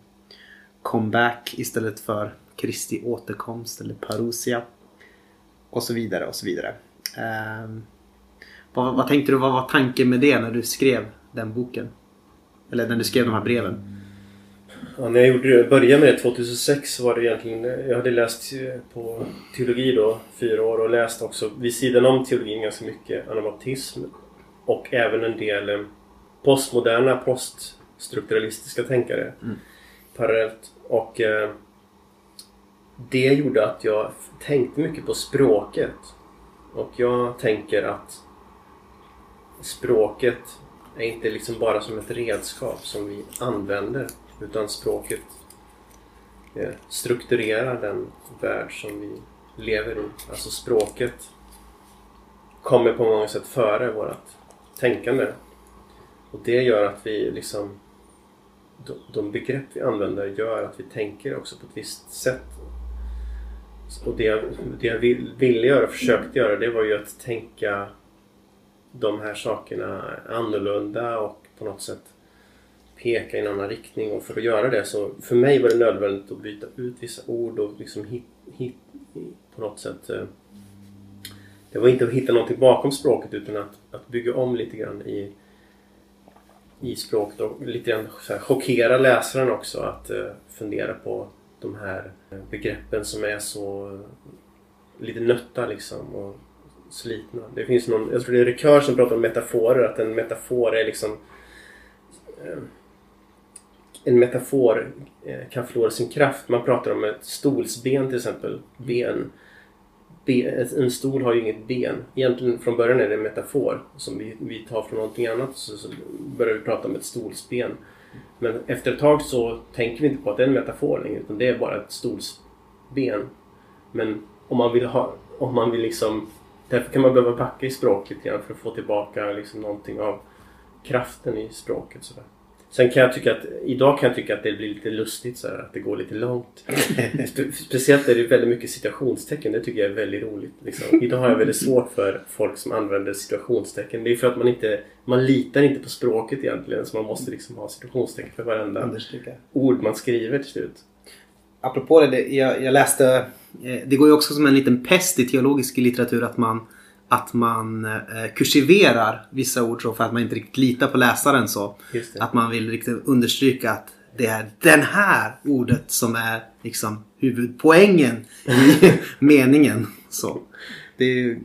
comeback istället för Kristi återkomst eller parousia. Och så vidare och så vidare. Eh, vad, vad tänkte du, vad var tanken med det när du skrev den boken? Eller när du skrev de här breven?
Ja, när jag gjorde det, började med det 2006 så var det egentligen... Jag hade läst eh, på teologi då, fyra år och läst också vid sidan om teologin ganska mycket anabaptism. Och även en del eh, postmoderna, poststrukturalistiska tänkare
Mm.
parallellt. Och eh, det gjorde att jag tänkte mycket på språket. Och jag tänker att språket är inte liksom bara som ett redskap som vi använder. Utan språket eh, strukturerar den värld som vi lever i. Alltså språket kommer på många sätt före vårt tänkande. Och det gör att vi liksom de, begrepp vi använder gör att vi tänker också på ett visst sätt. Och det, jag- det jag ville göra, försökte göra, det var ju att tänka de här sakerna annorlunda och på något sätt peka i en annan riktning och för att göra det så för mig var det nödvändigt att byta ut vissa ord och liksom hit, hit, på något sätt eh, det var inte att hitta någonting bakom språket utan att, att bygga om lite grann i, i språket och lite grann så här, chockera läsaren också att eh, fundera på de här begreppen som är så eh, lite nötta liksom och slitna. Det finns någon, jag tror det är Rekör som pratar om metaforer, att en metafor är liksom en metafor eh, kan förlora sin kraft. Man pratar om ett stolsben till exempel. Ben. ben. En stol har ju inget ben. Egentligen från början är det en metafor som vi, vi tar från någonting annat. Så, så börjar vi prata om ett stolsben. Men efter ett tag så tänker vi inte på att det är en metafor längre utan det är bara ett stolsben. Men om man vill ha, om man vill liksom Därför kan man behöva backa i språket lite grann för att få tillbaka liksom någonting av kraften i språket. Sådär. Sen kan jag tycka att idag kan jag tycka att det blir lite lustigt så här, att det går lite långt. Spe- Speciellt är det väldigt mycket citationstecken. Det tycker jag är väldigt roligt. Liksom. Idag har jag väldigt svårt för folk som använder situationstecken. Det är för att man inte man litar inte på språket egentligen så man måste liksom ha situationstecken för varenda
Understryka.
ord man skriver till slut.
Apropå det, det jag, jag läste... eh, Det går ju också som en liten pest i teologisk litteratur att man, att man eh, kursiverar vissa ord så för att man inte riktigt litar på läsaren så.
Det.
Att man vill riktigt understryka att det är den här ordet som är liksom huvudpoängen i meningen. Så. Det är ju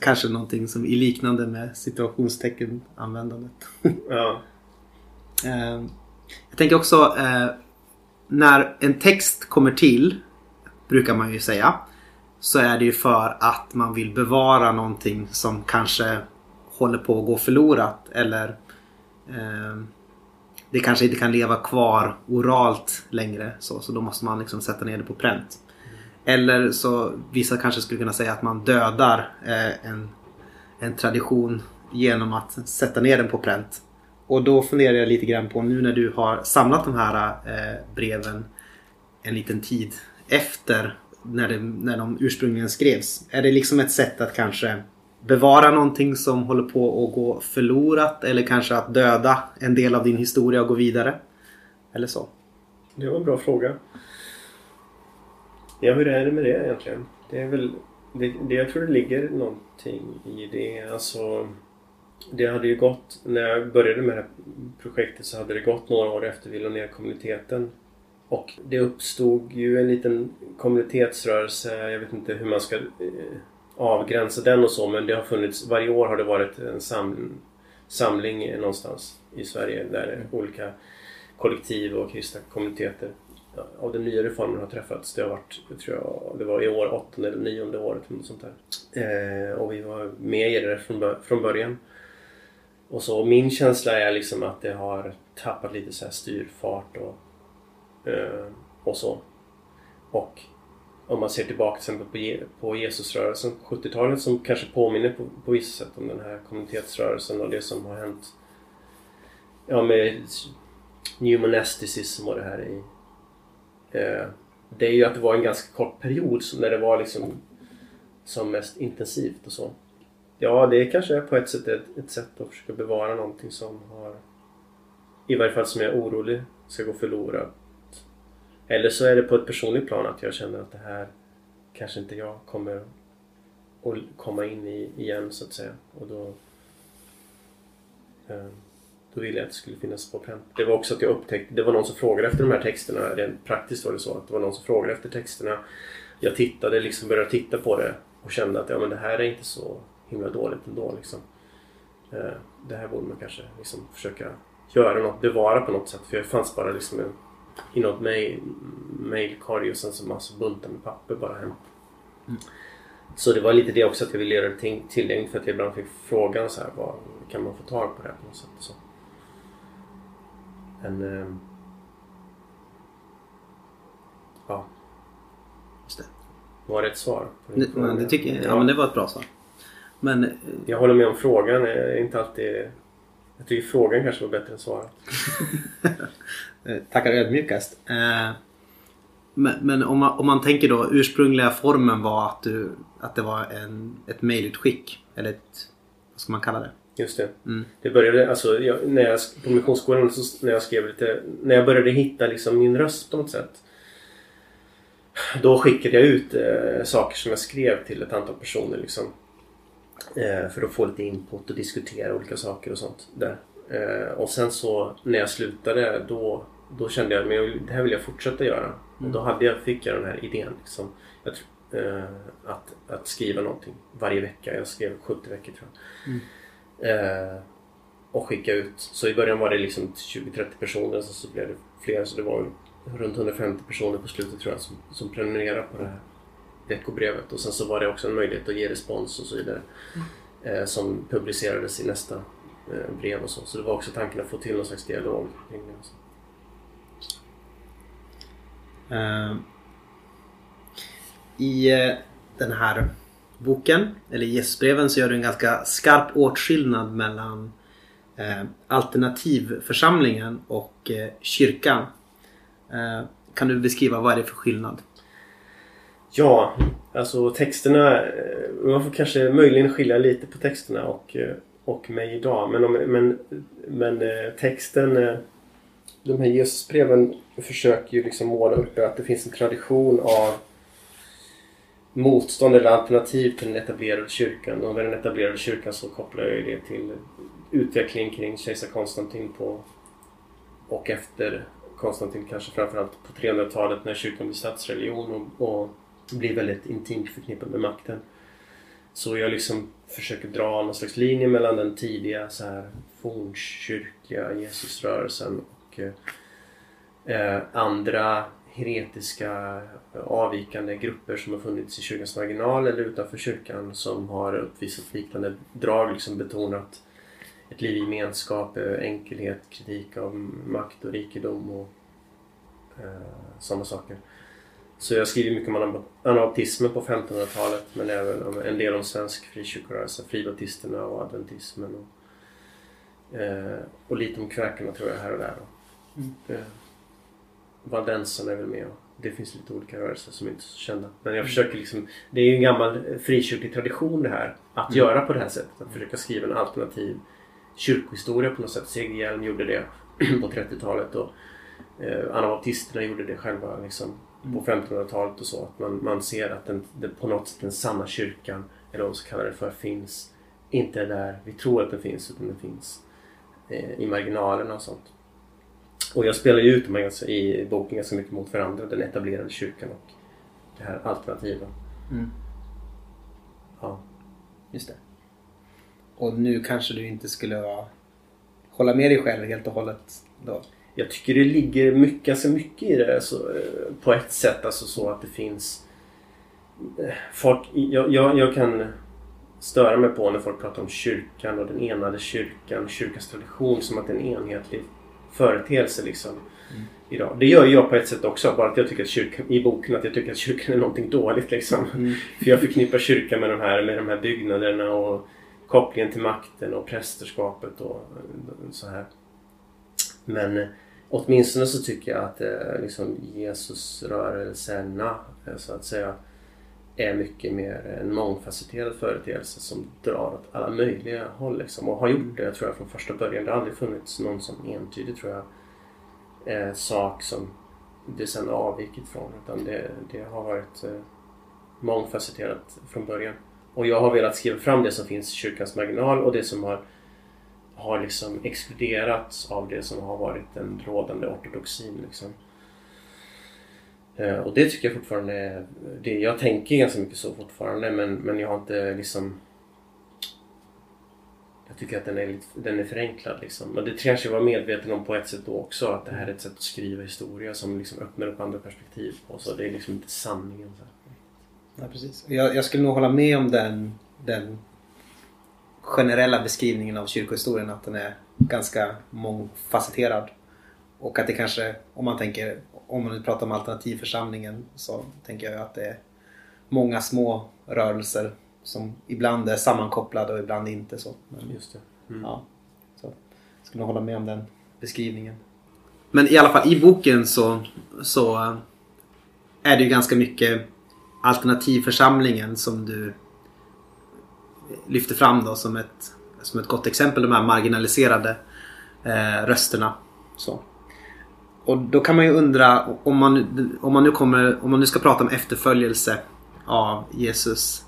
kanske någonting som är liknande med situationstecken användandet.
Ja.
Eh, Jag tänker också eh, när en text kommer till brukar man ju säga så är det ju för att man vill bevara någonting som kanske håller på att gå förlorat eller eh, det kanske inte kan leva kvar oralt längre så, så då måste man liksom sätta ner det på pränt. Eller så vissa kanske skulle kunna säga att man dödar eh, en, en tradition genom att sätta ner den på pränt. Och då funderar jag lite grann på nu när du har samlat de här eh, breven en liten tid efter när, det, när de ursprungligen skrevs. Är det liksom ett sätt att kanske bevara någonting som håller på att gå förlorat eller kanske att döda en del av din historia och gå vidare? Eller så.
Det var en bra fråga. Ja, hur är det med det egentligen? Det är väl... Det, det, jag tror det ligger någonting i det. Alltså... Det hade ju gått... När jag började med det här projektet så hade det gått några år efter vi la ner kommuniteten. Och det uppstod ju en liten kommunitetsrörelse. Jag vet inte hur man ska eh, avgränsa den och så men det har funnits... Varje år har det varit en sam, samling någonstans i Sverige där olika kollektiv och kristna kommuniteter av den nya reformen har träffats. Det har varit, jag tror jag, det var i år åttonde eller nionde året något sånt där. Eh, och vi var med i det från, från början. Och så min känsla är liksom att det har tappat lite så här styrfart och, Eh, och så. Och om man ser tillbaka till exempel på, Je- på Jesusrörelsen på 70-talet som kanske påminner på, på vissa sätt om den här kommunitetsrörelsen och det som har hänt ja, med New Monasticism och det här i eh, det är ju att det var en ganska kort period som när det var liksom som mest intensivt och så. Ja, det kanske är på ett sätt ett, ett sätt att försöka bevara någonting som har i varje fall som jag är orolig ska gå förlorat. Eller så är det på ett personligt plan att jag känner att det här kanske inte jag kommer att komma in i igen så att säga. Och då eh, då ville jag att det skulle finnas på pränt. Det var också att jag upptäckte, det var någon som frågade efter de här texterna. Rent praktiskt var det så att det var någon som frågade efter texterna. Jag tittade, liksom började titta på det och kände att ja, men det här är inte så himla dåligt ändå. Liksom. Eh, det här borde man kanske liksom försöka göra något, bevara på något sätt. För det fanns bara liksom en, i något mail, mailkorg och sen så massa buntar med papper bara hem. Så det var lite det också att jag ville göra det tillgängligt för att jag ibland fick frågan så här, vad kan man få tag på det här på något sätt? Så. Men... ehm, ja.
Just det.
Var det ett svar?
Det, men det tycker jag, ja, men det var ett bra svar. Men eh,
Jag håller med om frågan. Jag är inte alltid... Jag tycker frågan kanske var bättre än svaret.
Eh, Tackar ödmjukast. Eh, Men, men om, man, om man tänker då ursprungliga formen var att, du, att det var en, ett mejlutskick eller ett vad ska man kalla det?
Just det.
Mm.
Det började, alltså jag, när jag, på missionsskolan så, när jag skrev lite, när jag började hitta liksom min röst på något sätt. Då skickade jag ut eh, saker som jag skrev till ett antal personer liksom. Eh, för att få lite input och diskutera olika saker och sånt där. Eh, och sen så när jag slutade då, då kände jag att det här vill jag fortsätta göra. Och då hade jag, fick jag den här idén liksom. Jag, eh, att, att skriva någonting varje vecka. Jag skrev 70 veckor tror jag. Eh, och skicka ut. Så i början var det liksom 20-30 personer så, så blev det fler. Så det var runt 150 personer på slutet tror jag som, som prenumererade på det här veckobrevet. Och sen så var det också en möjlighet att ge respons och så vidare. Eh, som publicerades i nästa eh, brev och så. Så det var också tanken att få till någon slags dialog kring det.
Ehm, I eh, den här boken, eller i Jesusbreven, så gör du en ganska skarp åtskillnad mellan ehm, alternativförsamlingen och eh, kyrkan. Ehm, kan du beskriva vad är det för skillnad?
Ja, alltså texterna. Eh, man får kanske möjligen skilja lite på texterna och, och mig idag. Men, men, men texten, de här Jesusbreven försöker ju liksom måla upp att det finns en tradition av motstånd eller alternativ till den etablerade kyrkan. Och med den etablerade kyrkan så kopplar jag ju det till utvecklingen kring kejsar Konstantin på och efter Konstantin kanske framförallt på 300-talet när kyrkan blir statsreligion och, och blir väldigt intimt förknippad med makten. Så jag liksom försöker dra någon slags linje mellan den tidiga så här fornkyrkliga Jesusrörelsen och eh, andra heretiska avvikande grupper som har funnits i kyrkans marginal eller utanför kyrkan som har uppvisat liknande drag, liksom betonat ett liv i gemenskap, eh, enkelhet, kritik av makt och rikedom och eh, sådana saker. Så jag skriver mycket om anabaptismen på 1500-talet men även om en del om svensk frikyrkorörelse, fribaptisterna och adventismen. Och, eh, och lite om kväkarna tror jag här och där. Då.
Mm.
Eh, Valdenserna är väl med och det finns lite olika rörelser som inte är så kända. Men jag
Mm.
försöker liksom, det är ju en gammal frikyrklig tradition det här. Att
Mm.
göra på det här sättet. Att försöka skriva en alternativ kyrkohistoria på något sätt. Segerhjelm gjorde det på 30-talet och eh, anabaptisterna gjorde det själva liksom, på 1500-talet och så. Att man, man ser att den, den, på något sätt den sanna kyrkan, eller vad man ska kalla det för, finns inte är där vi tror att den finns utan den finns eh, i marginalerna och sånt. Och jag spelar ju ut dem ganska- i boken ganska mycket mot varandra. Den etablerade kyrkan och det här alternativa.
Mm.
Ja.
Just det. Och nu kanske du inte skulle hålla med dig själv helt och hållet då?
Jag tycker det ligger mycket, ganska mycket i det så, eh, på ett sätt. Alltså så att det finns eh, folk, jag, jag, jag kan störa mig på när folk pratar om kyrkan och den enade kyrkan, kyrkans tradition som att det är en enhetlig företeelse liksom. Idag. Det gör jag på ett sätt också, bara att jag tycker att kyrkan, i boken att jag tycker att kyrkan är någonting dåligt liksom. För jag förknippar kyrkan med de här, med de här byggnaderna och kopplingen till makten och prästerskapet och så här. Men eh, åtminstone så tycker jag att eh, liksom Jesusrörelserna eh, så att säga är mycket mer en mångfacetterad företeelse som drar åt alla möjliga håll liksom, och har gjort det tror jag från första början. Det har aldrig funnits någon som entydig tror jag eh, sak som det sen har avvikit från utan det, det har varit eh, mångfacetterat från början. Och jag har velat skriva fram det som finns i kyrkans marginal och det som har har liksom exkluderats av det som har varit den rådande ortodoxin. Liksom. Eh, och det tycker jag fortfarande är... Det, jag tänker ganska mycket så fortfarande men, men jag har inte liksom... Jag tycker att den är, lite, den är förenklad liksom. Och det kanske jag var medveten om på ett sätt då också. Att det här är ett sätt att skriva historia som liksom öppnar upp andra perspektiv på. Så det är liksom inte sanningen. Så.
Ja, precis. Jag, jag skulle nog hålla med om den, den generella beskrivningen av kyrkohistorien att den är ganska mångfacetterad. Och att det kanske, om man tänker, om man nu pratar om alternativförsamlingen så tänker jag att det är många små rörelser som ibland är sammankopplade och ibland inte så. Men,
Just det. Mm.
Ja, så jag skulle hålla med om den beskrivningen. Men i alla fall i boken så, så eh, är det ju ganska mycket alternativförsamlingen som du lyfter fram då som ett som ett gott exempel de här marginaliserade eh, rösterna. Så. Och då kan man ju undra om man, om man nu kommer, om man nu ska prata om efterföljelse av Jesus.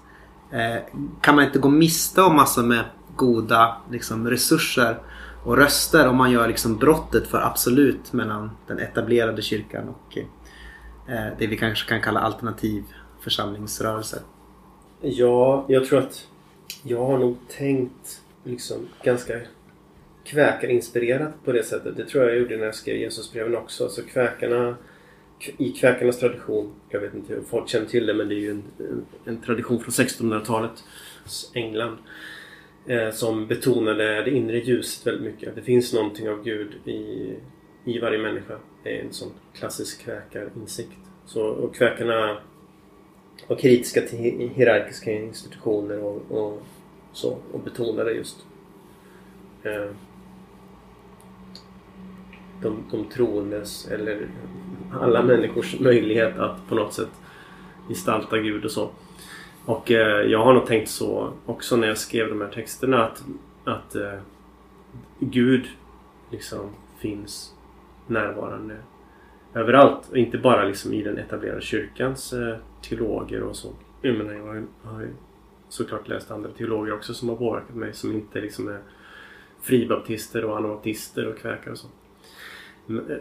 Eh, kan man inte gå miste om massor med goda liksom, resurser och röster om man gör liksom brottet för absolut mellan den etablerade kyrkan och eh, det vi kanske kan kalla alternativ församlingsrörelser.
Ja, jag tror att jag har nog tänkt liksom ganska kväkarinspirerat på det sättet. Det tror jag jag gjorde när jag skrev Jesusbreven också. Så kväkarna i kväkarnas tradition, jag vet inte om folk känner till det men det är ju en, en, en tradition från 1600-talet, England, eh, som betonade det inre ljuset väldigt mycket. Att det finns någonting av Gud i, i varje människa. Det är en sån klassisk kväkarinsikt. Så, och kväkarna var kritiska till hierarkiska institutioner och, och så och betonade just eh, de, de troendes eller alla människors möjlighet att på något sätt gestalta Gud och så. Och eh, jag har nog tänkt så också när jag skrev de här texterna att, att eh, Gud liksom finns närvarande överallt. Och inte bara liksom i den etablerade kyrkans eh, teologer och så. Jag menar, jag har ju- har såklart läst andra teologer också som har påverkat mig som inte liksom är fribaptister och anabaptister och kväkar och så.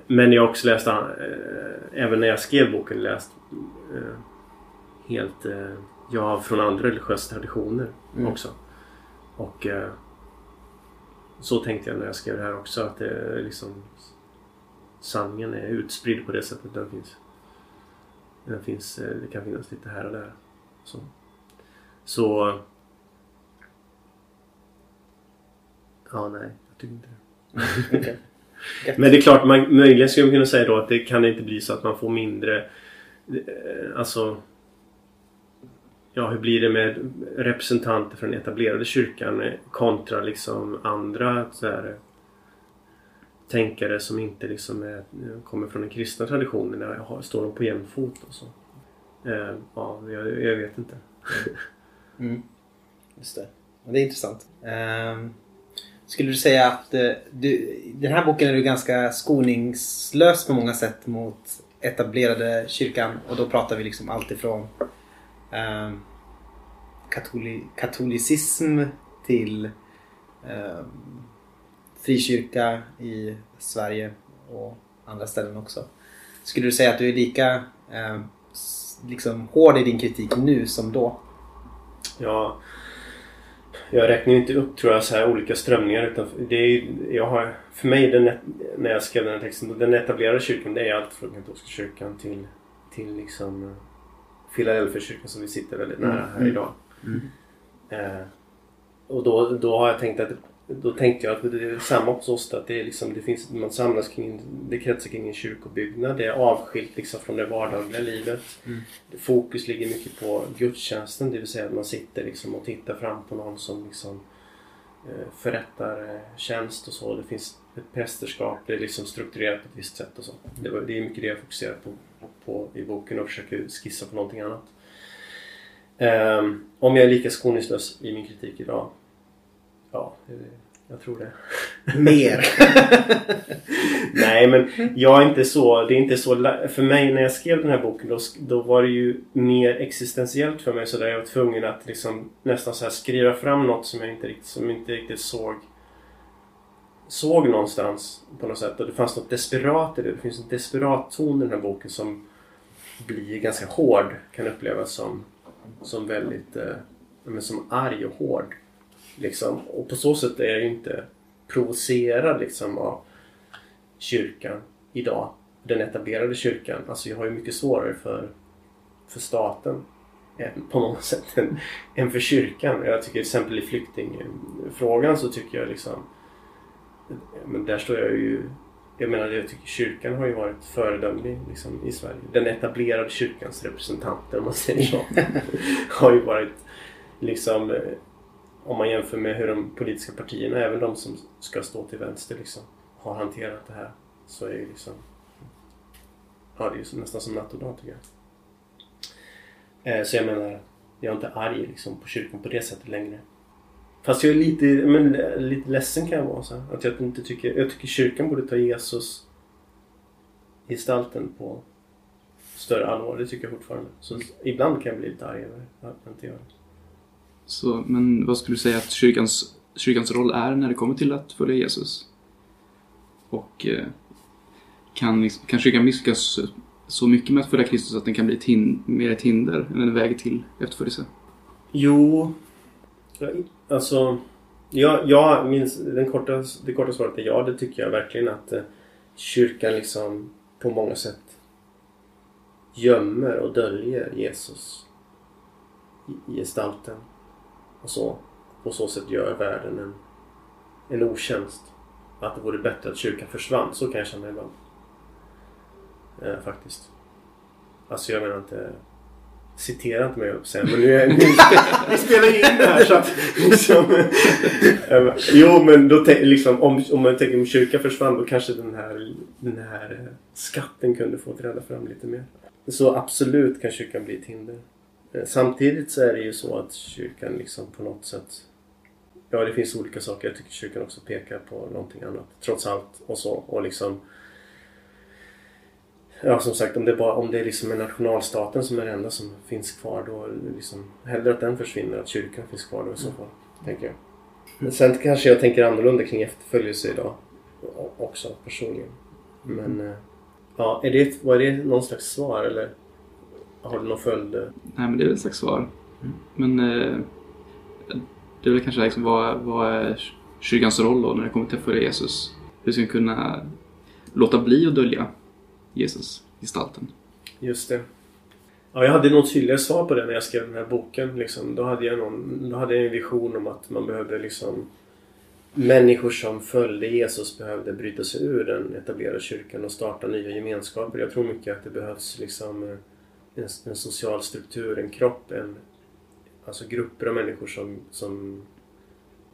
Men jag har också läst, eh, även när jag skrev boken, läst eh, helt, eh, ja, från andra religiösa traditioner
Mm.
också. Och så tänkte jag när jag skrev det här också att det liksom sanningen är utspridd på det sättet den finns. Den finns, det kan finnas lite här och där. Så, så Ja, nej. Jag tycker inte det. Men det är klart, man, möjligen skulle man kunna säga då att det kan inte bli så att man får mindre... eh, Alltså... Ja, hur blir det med representanter från etablerade kyrkan eh, kontra liksom andra så här, eh, tänkare som inte liksom är, kommer från den kristna traditionen? Där står de på jämn fot och så? Ja, jag, jag vet inte.
Mm. Just det. Det är intressant. Ehm, skulle du säga att eh, du, den här boken är du ganska skoningslös på många sätt mot etablerade kyrkan och då pratar vi liksom allt ifrån eh, katoli, katolicism till ehm, frikyrka i Sverige och andra ställen också. Skulle du säga att du är lika ehm, liksom hård i din kritik nu som då?
Ja, jag räknar ju inte upp tror jag så här olika strömningar utan det är, jag har, för mig den, när jag skrev den här texten, den etablerade kyrkan det är allt från katolska kyrkan till, till liksom eh, Philadelphia-kyrkan som vi sitter väldigt nära här
Mm.
idag.
Mm.
Eh, och då, då har jag tänkt att då tänkte jag att det är samma hos oss att det är liksom, det finns, man samlas kring, det kretsar kring en kyrkobyggnad. Det är avskilt liksom från det vardagliga livet.
Mm.
Fokus ligger mycket på gudstjänsten, det vill säga att man sitter liksom och tittar fram på någon som liksom eh, förrättar eh, tjänst och så. Det finns ett prästerskap, det är liksom strukturerat på ett visst sätt och så. Det, var, det är mycket det jag fokuserar på, på i boken och försöker skissa på någonting annat. Ehm, om jag är lika skoningslös i min kritik idag? Ja, jag tror det.
Mer.
Nej, men jag är inte så... Det är inte så... För mig när jag skrev den här boken då, då var det ju mer existentiellt för mig. Så där jag var tvungen att liksom nästan så här skriva fram något som jag inte riktigt, som inte riktigt såg såg någonstans på något sätt. Och det fanns något desperat i det. Det finns en desperat ton i den här boken som blir ganska hård. Kan upplevas som, som väldigt... Eh, men som arg och hård. Liksom. Och på så sätt är jag ju inte provocerad liksom av kyrkan idag. Den etablerade kyrkan. Alltså jag har ju mycket svårare för, för staten på många sätt än, än för kyrkan. Jag tycker till exempel i flyktingfrågan så tycker jag liksom men där står jag ju jag menar, jag tycker kyrkan har ju varit föredömlig liksom, i Sverige. Den etablerade kyrkans representanter, om man säger så, har ju varit liksom om man jämför med hur de politiska partierna, även de som ska stå till vänster, liksom, har hanterat det här. Så är det ju liksom... Ja, det är ju nästan som natt och dag tycker jag. Eh, så jag menar, jag är inte arg liksom, på kyrkan på det sättet längre. Fast jag är lite, men, eh, lite ledsen kan jag vara. Så att jag inte tycker... Jag tycker kyrkan borde ta Jesus gestalten på större allvar. Det tycker jag fortfarande. Så ibland kan jag bli lite arg över att jag inte gör det.
Så, men vad skulle du säga att kyrkans, kyrkans roll är när det kommer till att följa Jesus? Och eh, kan, liksom, kan kyrkan misslyckas så mycket med att följa Kristus att den kan bli ett hin- mer ett hinder än en väg till efterföljelse?
Jo, alltså... Ja, ja den korta, det korta svaret är ja, det tycker jag verkligen att eh, kyrkan liksom på många sätt gömmer och döljer Jesus i gestalten. Och så, på så sätt gör världen en, en otjänst. Att det vore bättre att kyrkan försvann. Så kan jag känna ibland. Eh, faktiskt. Alltså jag menar inte... Citera inte mig upp sen. Men nu är, nu, vi spelar ju in det här så att liksom, eh, Jo men då liksom, om, om man tänker om kyrkan försvann då kanske den här, den här eh, skatten kunde få träda fram lite mer. Så absolut kan kyrkan bli ett hinder. Eh, Samtidigt så är det ju så att kyrkan liksom på något sätt Ja, det finns olika saker. Jag tycker kyrkan också pekar på någonting annat. Trots allt och så. Och liksom... Ja, som sagt, om det, bara, om det är liksom är nationalstaten som är det enda som finns kvar då liksom... Hellre att den försvinner, att kyrkan finns kvar då i så fall. Tänker jag. Men sen kanske jag tänker annorlunda kring efterföljelse idag. Också personligen. Men... eh, Ja, är det, var det någon slags svar eller? Har du någon följd?
Nej, men det är väl ett slags svar. Men eh, det är väl kanske liksom vad, vad är kyrkans roll då när det kommer till att följa Jesus? Hur ska vi kunna låta bli att dölja Jesus, gestalten?
Just det. Ja, jag hade något tydligare svar på det när jag skrev den här boken. Liksom. Då, hade jag någon, då hade jag en vision om att man behövde liksom Människor som följde Jesus behövde bryta sig ur den etablerade kyrkan och starta nya gemenskaper. Jag tror mycket att det behövs liksom eh, en, en social struktur, en kropp, en, alltså grupper av människor som, som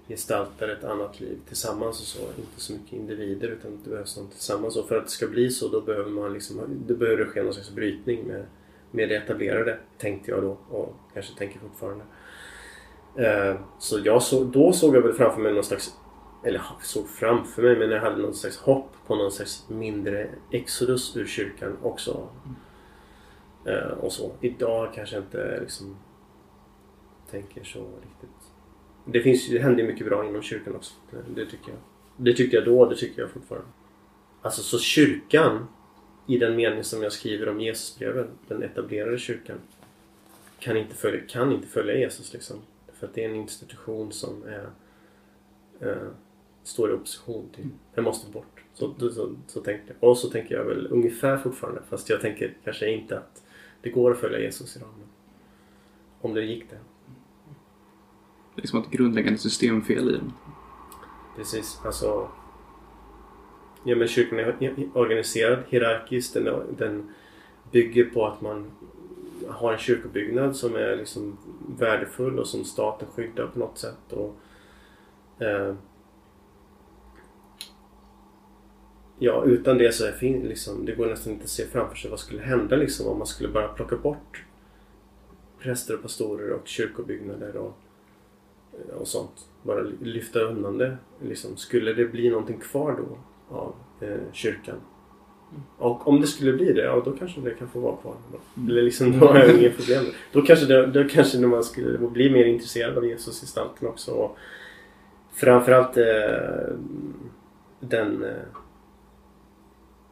gestaltar ett annat liv tillsammans och så. Inte så mycket individer utan det behövs något tillsammans. Och för att det ska bli så då behöver man liksom, det behöver ske någon slags brytning med, med det etablerade. Tänkte jag då och kanske tänker fortfarande. Eh, så jag så, då såg jag väl framför mig någon slags eller såg framför mig men jag hade någon slags hopp på någon slags mindre exodus ur kyrkan också. Eh, och så. Idag kanske jag inte liksom tänker så riktigt. Det, finns, det händer mycket bra inom kyrkan också. Det, tycker jag. Det tyckte jag då, det tycker jag fortfarande. Alltså så kyrkan i den mening som jag skriver om Jesusbreven, den etablerade kyrkan kan inte följa, kan inte följa Jesus liksom. För att det är en institution som är eh, står i opposition till. Den måste bort. Så, så, så tänkte jag. Och så tänker jag väl ungefär fortfarande. Fast jag tänker kanske inte att det går att följa Jesus idag. Men om det gick det.
Det är liksom ett grundläggande systemfel i den.
Precis. Alltså... Ja men kyrkan är är organiserad hierarkiskt. Den, den bygger på att man har en kyrkobyggnad som är liksom värdefull och som staten skyddar på något sätt. Och, eh, ja, utan det så är fin, liksom, det går nästan inte att se framför sig vad skulle hända liksom, om man skulle bara plocka bort präster och pastorer och kyrkobyggnader och, och sånt. Bara lyfta undan det. Liksom. Skulle det bli någonting kvar då av eh, kyrkan? Och om det skulle bli det, ja då kanske det kan få vara kvar. Eller liksom, då har jag inga problem. Då kanske, det, då kanske man skulle bli mer intresserad av Jesus gestalten också. Och framförallt eh, den... Eh,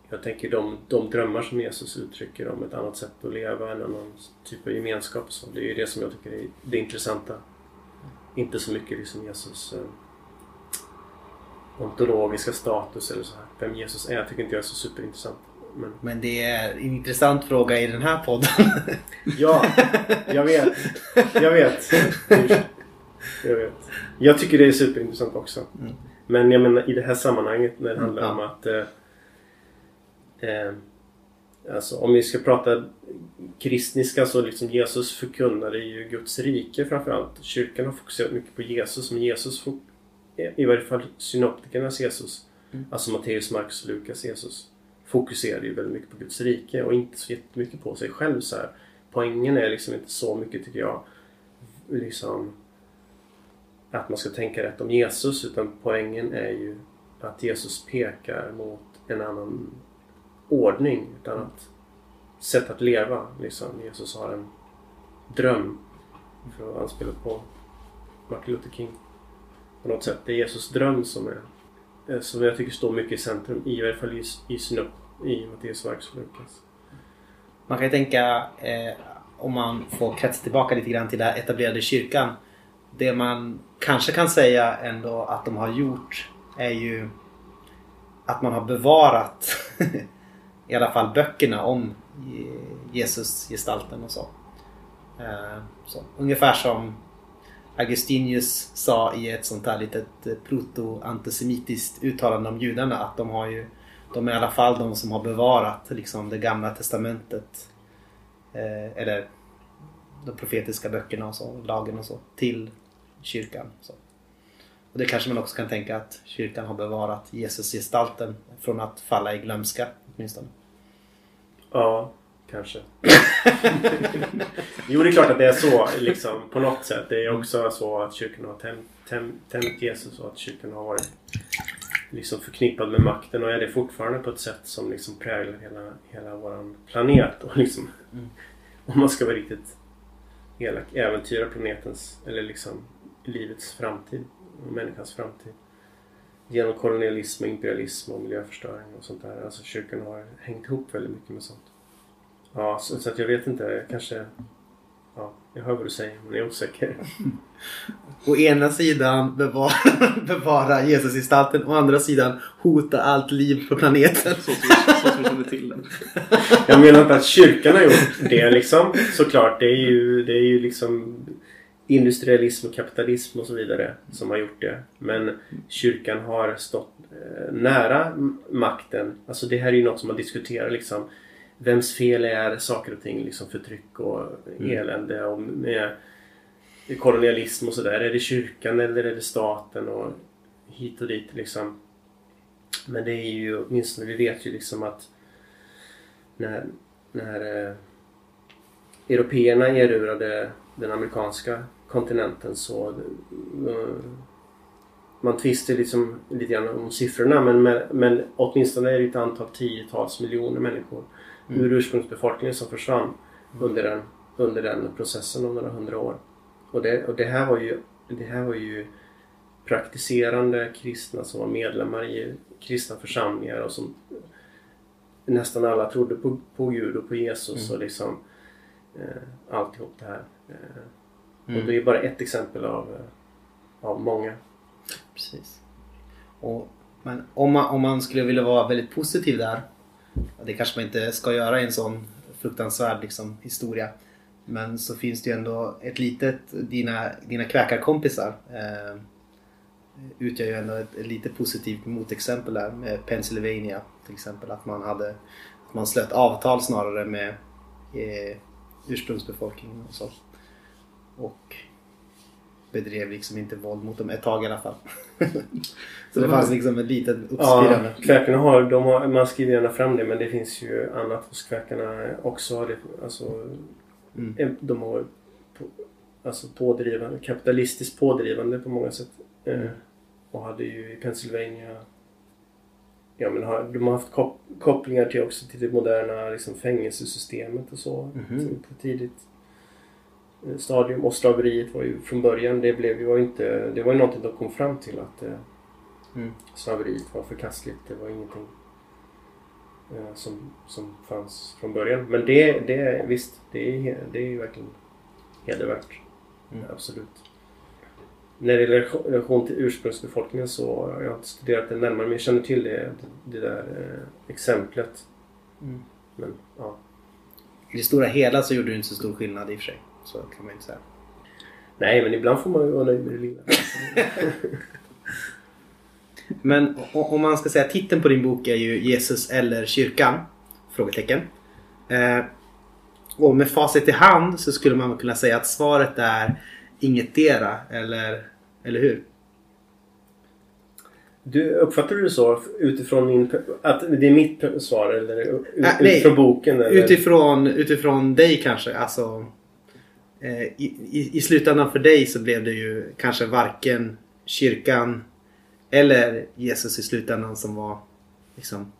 jag tänker de, de drömmar som Jesus uttrycker om ett annat sätt att leva, en annan typ av gemenskap. Så det är ju det som jag tycker är det intressanta. Inte så mycket liksom Jesus eh, ontologiska status eller så här. Vem Jesus är tycker inte jag är så superintressant. Men,
Men det är en intressant fråga i den här podden.
Ja, jag vet. Jag vet. Jag vet. Jag tycker det är superintressant också.
Mm.
Men jag menar i det här sammanhanget när det
Mm,
handlar
ja.
om att eh, eh, Alltså om vi ska prata kristniska så liksom Jesus förkunnade ju Guds rike framförallt. Kyrkan har fokuserat mycket på Jesus men Jesus i varje fall synoptikernas Jesus
Mm.
Alltså Matteus, Markus, Lukas Jesus fokuserar ju väldigt mycket på Guds rike och inte så jättemycket på sig själv så här. Poängen är liksom inte så mycket tycker jag liksom att man ska tänka rätt om Jesus utan poängen är ju att Jesus pekar mot en annan ordning. Ett annat sätt att leva. Liksom. Jesus har en dröm. För att anspela på Martin Luther King. På något sätt. Det är Jesus dröm som är eh, som jag tycker står mycket i centrum. I varje fall i, i, snupp i Matteus, verk och Lukas.
Man kan ju tänka, eh, om man får kretsa tillbaka lite grann till den etablerade kyrkan. Det man kanske kan säga ändå att de har gjort är ju att man har bevarat i alla fall böckerna om Jesus-gestalten och så. Eh, så. Ungefär som Augustinius sa i ett sånt här litet eh, proto-antisemitiskt uttalande om judarna att de har ju de är i alla fall de som har bevarat liksom det gamla testamentet eh, eller de profetiska böckerna och så, lagen och så till kyrkan. Så. Och det kanske man också kan tänka att kyrkan har bevarat Jesus-gestalten från att falla i glömska åtminstone.
Ja, kanske. jo, det är klart att det är så liksom, på något sätt. Det är också så att kyrkan har tämt, tämt, tämt Jesus och att kyrkan har varit liksom förknippad med makten och är det fortfarande på ett sätt som liksom präglar hela, hela vår planet. Och liksom,
Mm.
Om man ska vara riktigt elak, äventyra planetens eller liksom livets framtid och människans framtid. Genom kolonialism och imperialism och miljöförstöring och sånt där. Alltså kyrkan har hängt ihop väldigt mycket med sånt. Ja, så, så att jag vet inte. Kanske... Ja, jag hör vad du säger men jag är osäker.
Å ena sidan bevara, bevara Jesus-gestalten, å andra sidan hota allt liv på planeten.
Så som vi känner till den.
Jag menar inte att kyrkan har gjort det liksom. Såklart. Det är ju, det är ju liksom industrialism och kapitalism och så vidare som har gjort det. Men kyrkan har stått eh, nära makten. Alltså det här är ju något som man diskuterar liksom. Vems fel är saker och ting? Liksom förtryck och
Mm.
elände och med kolonialism och sådär. Är det kyrkan eller är det staten och hit och dit liksom. Men det är ju åtminstone, vi vet ju liksom att när, när eh, européerna erövrade den amerikanska kontinenten så eh, man tvistar liksom lite grann om siffrorna men, men, men åtminstone är det ett antal tiotals miljoner människor
Mm.
ur ursprungsbefolkningen som försvann under den, under den processen om några hundra år. Och det, och det här var ju det här var ju praktiserande kristna som var medlemmar i kristna församlingar och som nästan alla trodde på, på Gud och på Jesus
Mm.
och liksom eh, alltihop det här. Eh,
Mm.
Och det är bara ett exempel av, eh, av många.
Precis. Och, men om man, om man skulle vilja vara väldigt positiv där. Det kanske man inte ska göra i en sån fruktansvärd liksom, historia. Men så finns det ju ändå ett litet, dina, dina kväkarkompisar eh, utgör ju ändå ett, ett lite positivt motexempel där med Pennsylvania till exempel. Att man hade att man slöt avtal snarare med eh, ursprungsbefolkningen och så. Och bedrev liksom inte våld mot dem ett tag i alla fall. så det fanns liksom ett litet
Ja,
uppspirande.
kväkarna har, de har, man skriver gärna fram det men det finns ju annat hos kväkarna också. Det, alltså,
Mm.
De har på, alltså pådrivande, kapitalistiskt pådrivande på många sätt. Eh,
Mm.
och hade ju i Pennsylvania Ja men har, de har haft kop, kopplingar till också till det moderna liksom, fängelsesystemet och så. Till- På tidigt eh, stadium. Och slaveriet var ju från början, det blev ju inte, det var ju någonting de kom fram till att eh,
Mm.
slaveriet var förkastligt. Det var ingenting eh, som, som fanns från början. Men det, det visst, det är, det är ju verkligen hedervärt.
Mm.
Absolut. När det gäller relation- relation till ursprungsbefolkningen så har jag inte studerat det närmare men jag känner till det, det där eh, exemplet.
Mm.
Men ja.
I det stora hela så gjorde det inte så stor skillnad i och för sig. Så kan man inte säga.
Nej men ibland får man ju vara nöjd med det lilla.
Men om man ska säga titeln på din bok är ju Jesus eller kyrkan? Frågetecken. Eh, och med facit i hand så skulle man kunna säga att svaret är ingetdera, eller, eller hur?
Du, uppfattar du det så utifrån min... Att det är mitt svar eller
Äh, nej.
utifrån boken? Eller?
Utifrån, utifrån dig kanske. Alltså, i, i, i slutändan för dig så blev det ju kanske varken kyrkan eller Jesus i slutändan som var liksom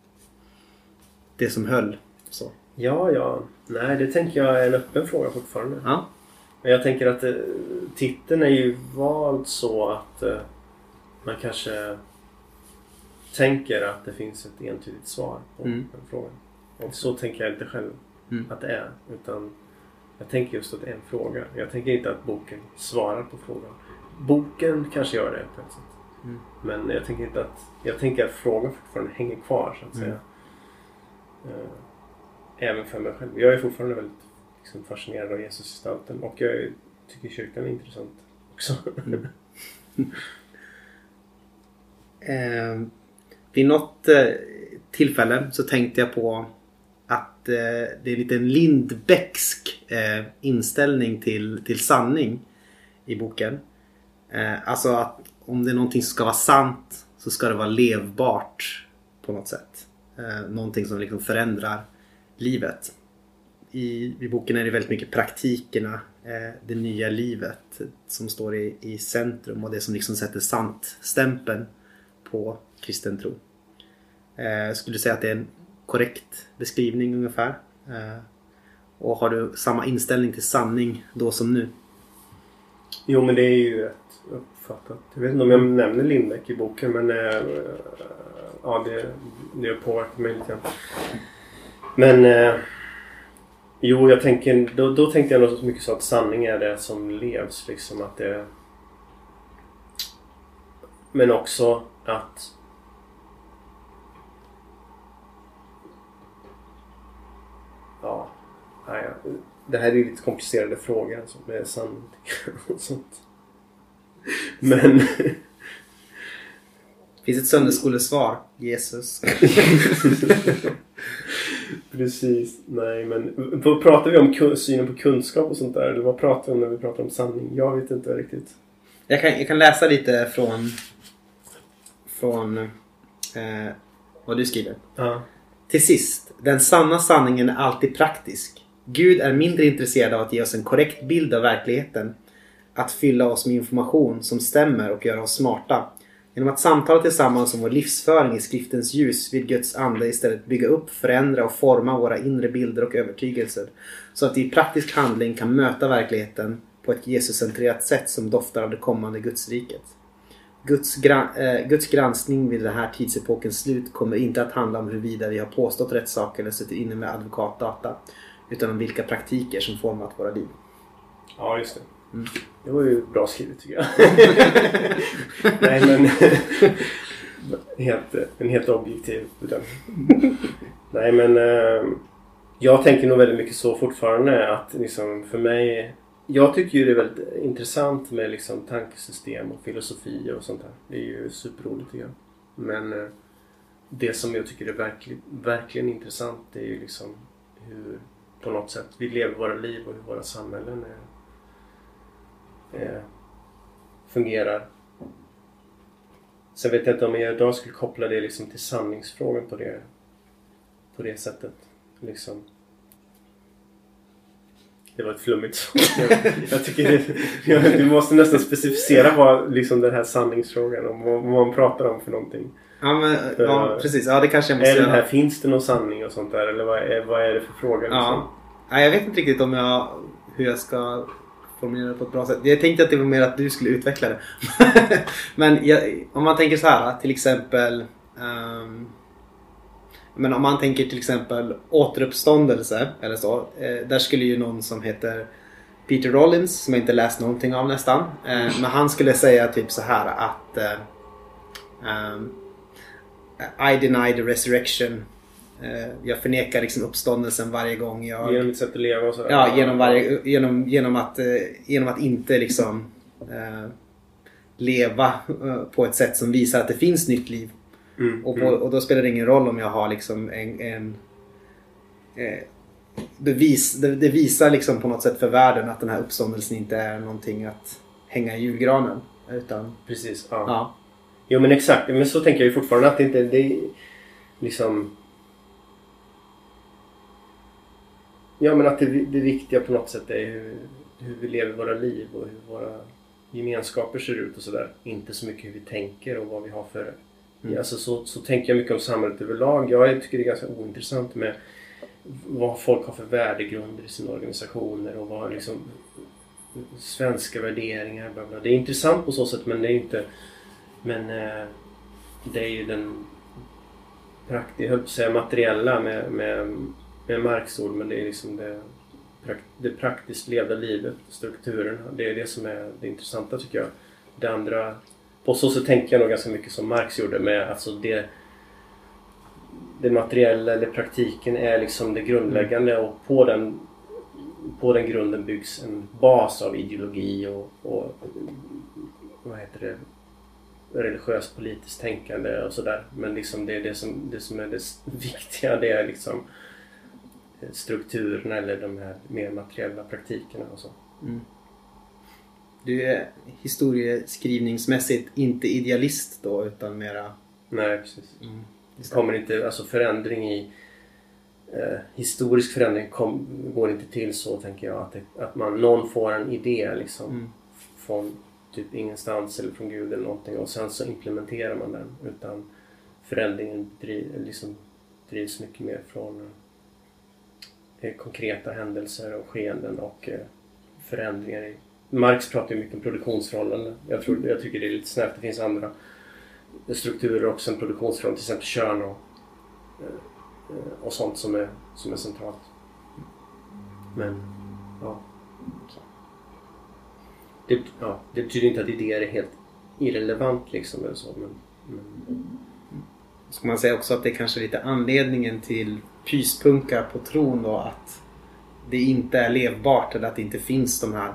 det som höll. Så.
Ja, ja. Nej, det tänker jag är en öppen fråga fortfarande.
Ja.
Men jag tänker att eh, titeln är ju vald så att eh, man kanske tänker att det finns ett entydigt svar på
Mm.
den frågan. Och så tänker jag inte själv
Mm.
att det är. Utan jag tänker just att det är en fråga. Jag tänker inte att boken svarar på frågan. Boken kanske gör det på ett sätt.
Mm.
Men jag tänker inte att... Jag tänker att frågan fortfarande hänger kvar så att
Mm.
säga. Eh, även för mig själv. Jag är fortfarande väldigt liksom, fascinerad av Jesusgestalten och jag tycker kyrkan är intressant också.
Mm. Eh, vid något eh, tillfälle så tänkte jag på eh, det är en liten Lindbäcksk eh, inställning till, till sanning i boken. Eh, alltså att om det är någonting som ska vara sant så ska det vara levbart på något sätt. Eh, någonting som liksom förändrar livet. I, I boken är det väldigt mycket praktikerna, eh, det nya livet som står i, i centrum och det som liksom sätter sant-stämpeln på kristen tro. Eh, skulle du säga att det är en korrekt beskrivning ungefär? Eh, och har du samma inställning till sanning då som nu?
Jo men det är ju rätt uppfattat. Jag vet inte om jag nämner Lindbeck i boken men äh, ja, det, det har påverkat mig lite grann. Men äh, jo, jag tänker, då, då tänkte jag nog så mycket så att sanning är det som levs. Liksom att det Men också att Ja, det här är ju lite komplicerade frågor alltså, med sanning och sånt. Men...
Finns ett söndagsskolesvar? Jesus.
Precis. Nej, men vad pratar vi om synen på kunskap och sånt där? Eller vad pratar vi om när vi pratar om sanning? Jag vet inte riktigt.
Jag kan, jag kan läsa lite från, från eh, vad du skriver.
Ja.
Till sist, den sanna sanningen är alltid praktisk. Gud är mindre intresserad av att ge oss en korrekt bild av verkligheten. Att fylla oss med information som stämmer och göra oss smarta. Genom att samtala tillsammans om vår livsföring i skriftens ljus vill Guds ande istället bygga upp, förändra och forma våra inre bilder och övertygelser. Så att vi i praktisk handling kan möta verkligheten på ett Jesuscentrerat sätt som doftar av det kommande Gudsriket. Guds, gra- eh, Guds granskning vid den här tidsepokens slut kommer inte att handla om huruvida vi har påstått rätt saker eller suttit inne med advokatdata. Utan om vilka praktiker som format våra liv.
Ja, just det.
Mm.
Det var ju bra skrivet tycker jag. Nej, men... helt, en helt objektiv bedömning. Nej, men... Eh, jag tänker nog väldigt mycket så fortfarande att liksom för mig... Jag tycker ju det är väldigt intressant med liksom tankesystem och filosofi och sånt där. Det är ju superroligt tycker jag. Men eh, det som jag tycker är verkligen, verkligen intressant det är ju liksom hur på något sätt vi lever våra liv och hur våra samhällen är, är, fungerar. Sen vet jag inte om jag idag skulle koppla det liksom till sanningsfrågan på det, på det sättet. Liksom. Det var ett flummigt svar. Jag, jag tycker det, du måste nästan specificera vad liksom den här sanningsfrågan om vad, vad man pratar om för någonting.
Ja, men, ja precis. Ja, det kanske jag måste
är den här,
göra.
Finns det någon sanning och sånt där? Eller vad är, vad är det för fråga? Liksom?
Ja. Jag vet inte riktigt om jag, hur jag ska formulera det på ett bra sätt. Jag tänkte att det var mer att du skulle utveckla det. men jag, om man tänker så här till exempel. ehm, men om man tänker till exempel återuppståndelse eller så. Eh, där skulle ju någon som heter Peter Rollins, som jag inte läst någonting av nästan. Eh, men han skulle säga typ så här att eh, I deny the resurrection. Jag förnekar liksom uppståndelsen varje gång jag...
Genom mitt sätt att leva och sådär?
Ja, genom, varje, genom, genom, att, genom att inte liksom leva på ett sätt som visar att det finns nytt liv.
Mm,
Och, på,
mm.
och då spelar det ingen roll om jag har liksom en... en eh, det, vis, det, det visar liksom på något sätt för världen att den här uppståndelsen inte är någonting att hänga i julgranen. Utan,
Precis, ja.
ja.
Jo men exakt, men så tänker jag ju fortfarande att det inte det liksom... Ja men att det, det viktiga på något sätt är hur, hur vi lever våra liv och hur våra gemenskaper ser ut och sådär. Inte så mycket hur vi tänker och vad vi har för...
Mm.
Alltså så, så tänker jag mycket om samhället överlag. Jag tycker det är ganska ointressant med vad folk har för värdegrunder i sina organisationer och vad liksom svenska värderingar. Bla bla. Det är intressant på så sätt men det är inte... Men eh, det är ju den praktiska, jag på att säga materiella med, med, med Marx ord men det är liksom det, det praktiskt levda livet, strukturerna, Det är det som är det intressanta tycker jag. Det andra, på så sätt tänker jag nog ganska mycket som Marx gjorde med alltså det det materiella eller praktiken är liksom det grundläggande och på den, på den grunden byggs en bas av ideologi och, och vad heter det religiöst politiskt tänkande och sådär. Men liksom det, det, som, det som är det viktiga det är liksom strukturerna eller de här mer materiella praktikerna och så.
Mm. Du är historieskrivningsmässigt inte idealist då utan mera...
Nej, precis.
Mm.
Det kommer inte, alltså förändring i eh, historisk förändring kom, går inte till så tänker jag att, det, att man, någon får en idé liksom
Mm.
från typ ingenstans eller från Gud eller någonting och sen så implementerar man den utan förändringen driv, liksom, drivs mycket mer från eh, konkreta händelser och skeenden och eh, förändringar i Marx pratar ju mycket om produktionsförhållanden. Jag, tror, jag tycker det är lite snävt. Det finns andra strukturer också än produktionsförhållanden. Till exempel kön och, eh, och sånt som är, som är centralt. Men, ja. Det, ja. det betyder inte att idéer är helt irrelevant liksom eller så. Men, men,
Ska man säga också att det är kanske lite anledningen till pyspunka på tron då att det inte är levbart eller att det inte finns de här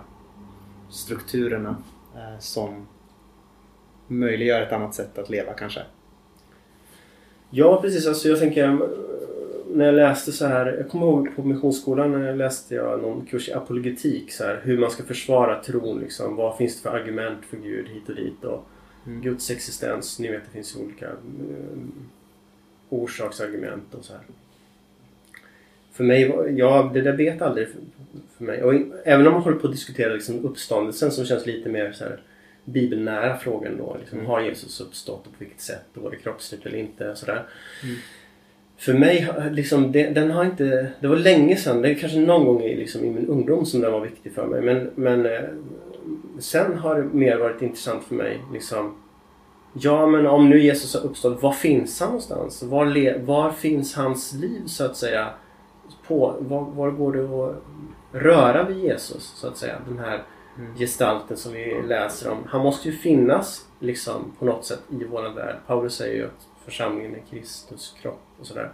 strukturerna eh, som möjliggör ett annat sätt att leva kanske.
Ja, precis. Alltså, jag tänker eh, när jag läste så här. Jag kommer ihåg på Missionsskolan när jag läste jag någon kurs i apologetik. Så här, hur man ska försvara tron. Liksom. Vad finns det för argument för Gud hit och dit. Och Guds existens. Ni vet det finns olika eh, orsaksargument och så här. För mig, ja det där vet aldrig för, mig. Och även om man håller på att diskutera liksom uppståndelsen som känns lite mer så här bibelnära frågan då. Liksom,
Mm.
Har Jesus uppstått och på vilket sätt? Och var det kroppsligt eller inte? Sådär.
Mm.
För mig, liksom, det, den har inte... Det var länge sedan. Det är kanske någon gång i, liksom, i min ungdom som den var viktig för mig. Men, men eh, sen har det mer varit intressant för mig. Liksom, ja, men om nu Jesus har uppstått, var finns han någonstans? Var, le, var finns hans liv så att säga? På, var, var går det att röra vid Jesus så att säga? Den här
Mm.
gestalten som vi läser om. Han måste ju finnas liksom på något sätt i vår värld. Paulus säger ju att församlingen är Kristus kropp och sådär.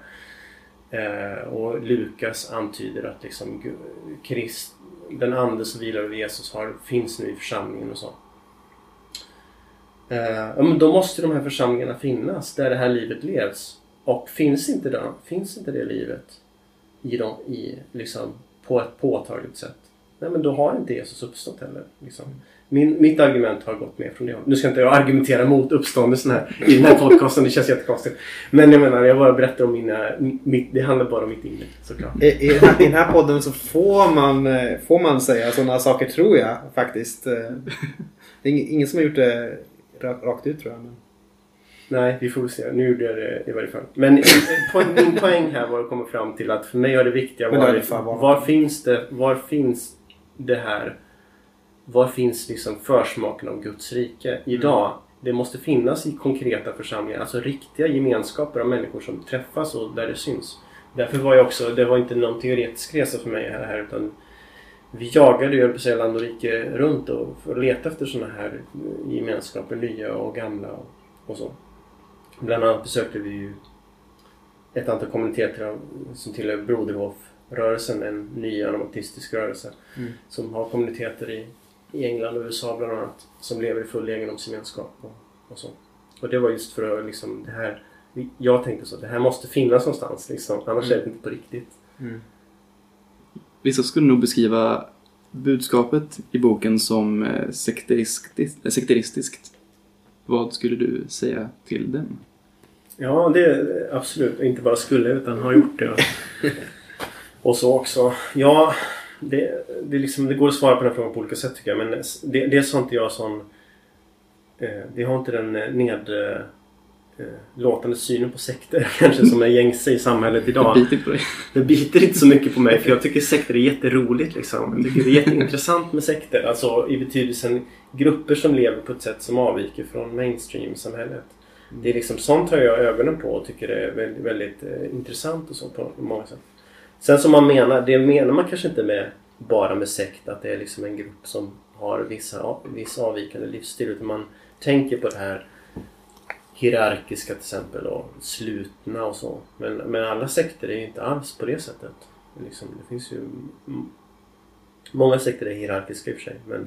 Eh, och Lukas antyder att liksom Krist, den ande som vilar över Jesus har, finns nu i församlingen och så. Eh, men då måste de här församlingarna finnas där det här livet levs. Och finns inte det, finns inte det livet i dem, i, liksom, på ett påtagligt sätt, nej men då har inte Jesus uppstått heller. Liksom. Min, mitt argument har gått med från det hållet. Nu ska inte jag argumentera mot uppståndelsen här i den här podcasten, det känns jättekonstigt. Men jag menar, jag bara berättar om mina, mitt, det handlar bara om mitt inre såklart.
I, i, den här, I den här podden så får man, får man säga sådana saker tror jag faktiskt. Eh, det är ingen som har gjort det rakt ut tror jag. Men...
Nej, vi får se. Nu gjorde jag det i varje fall. Men poäng, min poäng här var att komma fram till att för mig har det viktiga varit var finns det, var finns det här var finns liksom försmaken av Guds rike idag? Det måste finnas i konkreta församlingar, alltså riktiga gemenskaper av människor som träffas och där det syns. Därför var jag också, det var inte någon teoretisk resa för mig här utan vi jagade, jag höll på land och rike runt och för att leta efter sådana här gemenskaper, nya och gamla och, och så. Bland annat besökte vi ju ett antal kommuniteter som tillhör Broderhof-rörelsen, en ny anabaptistisk rörelse
Mm.
som har kommuniteter i, i England och USA bland annat som lever i full egendomsgemenskap och, och så. Och det var just för att liksom det här jag tänkte så, det här måste finnas någonstans liksom, annars
Mm.
är det inte på riktigt.
Vissa skulle nog beskriva budskapet i boken som eh, sekteristiskt. eh, sekteristiskt. Vad skulle du säga till den?
Ja, det är absolut. Inte bara skulle utan har gjort det. Och så också. Ja, det, det, liksom, det går att svara på den frågan på olika sätt tycker jag. Men det, dels har inte jag sån... Eh, det har inte den eh, ned... Eh, låtande synen på sekter kanske som är gängse i samhället idag.
Det biter på dig.
Det biter inte så mycket på mig för jag tycker sekter är jätteroligt liksom. Jag tycker det är jätteintressant med sekter. Alltså i betydelsen grupper som lever på ett sätt som avviker från mainstream-samhället. Mm. Det är liksom sånt har jag ögonen på och tycker det är väldigt, väldigt eh, intressant och så på många sätt. Sen som man menar, det menar man kanske inte med bara med sekt att det är liksom en grupp som har vissa, vissa avvikande livsstil utan man tänker på det här hierarkiska till exempel och slutna och så. Men, men alla sekter är ju inte alls på det sättet. Liksom, det finns ju Många sekter är hierarkiska i och för sig men,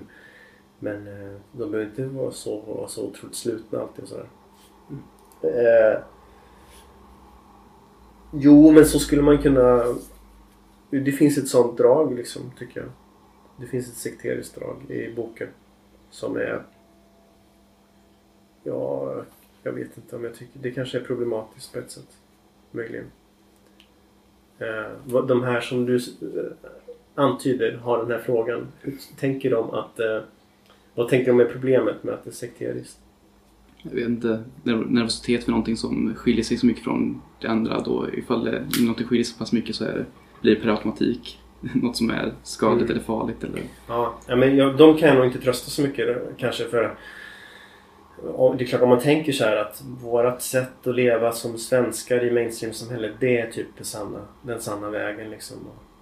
men eh, de behöver inte vara så, vara så otroligt slutna alltid och sådär. Eh, jo, men så skulle man kunna... Det finns ett sånt drag liksom, tycker jag. Det finns ett sekteriskt drag i boken. Som är... Ja, jag vet inte om jag tycker... Det kanske är problematiskt på ett sätt. Möjligen. Eh, de här som du eh, antyder har den här frågan. Hur tänker de att... Eh, vad tänker de är problemet med att det är sekteriskt?
Jag vet inte, nerv- nervositet för någonting som skiljer sig så mycket från det andra då ifall det, någonting skiljer sig så pass mycket så är det, blir det per automatik något som är skadligt
Mm.
eller farligt eller
Ja, ja, men jag, de kan jag nog inte trösta så mycket kanske för det är klart om man tänker så här att vårat sätt att leva som svenskar i mainstream-samhället det är typ det sanna, den sanna vägen liksom.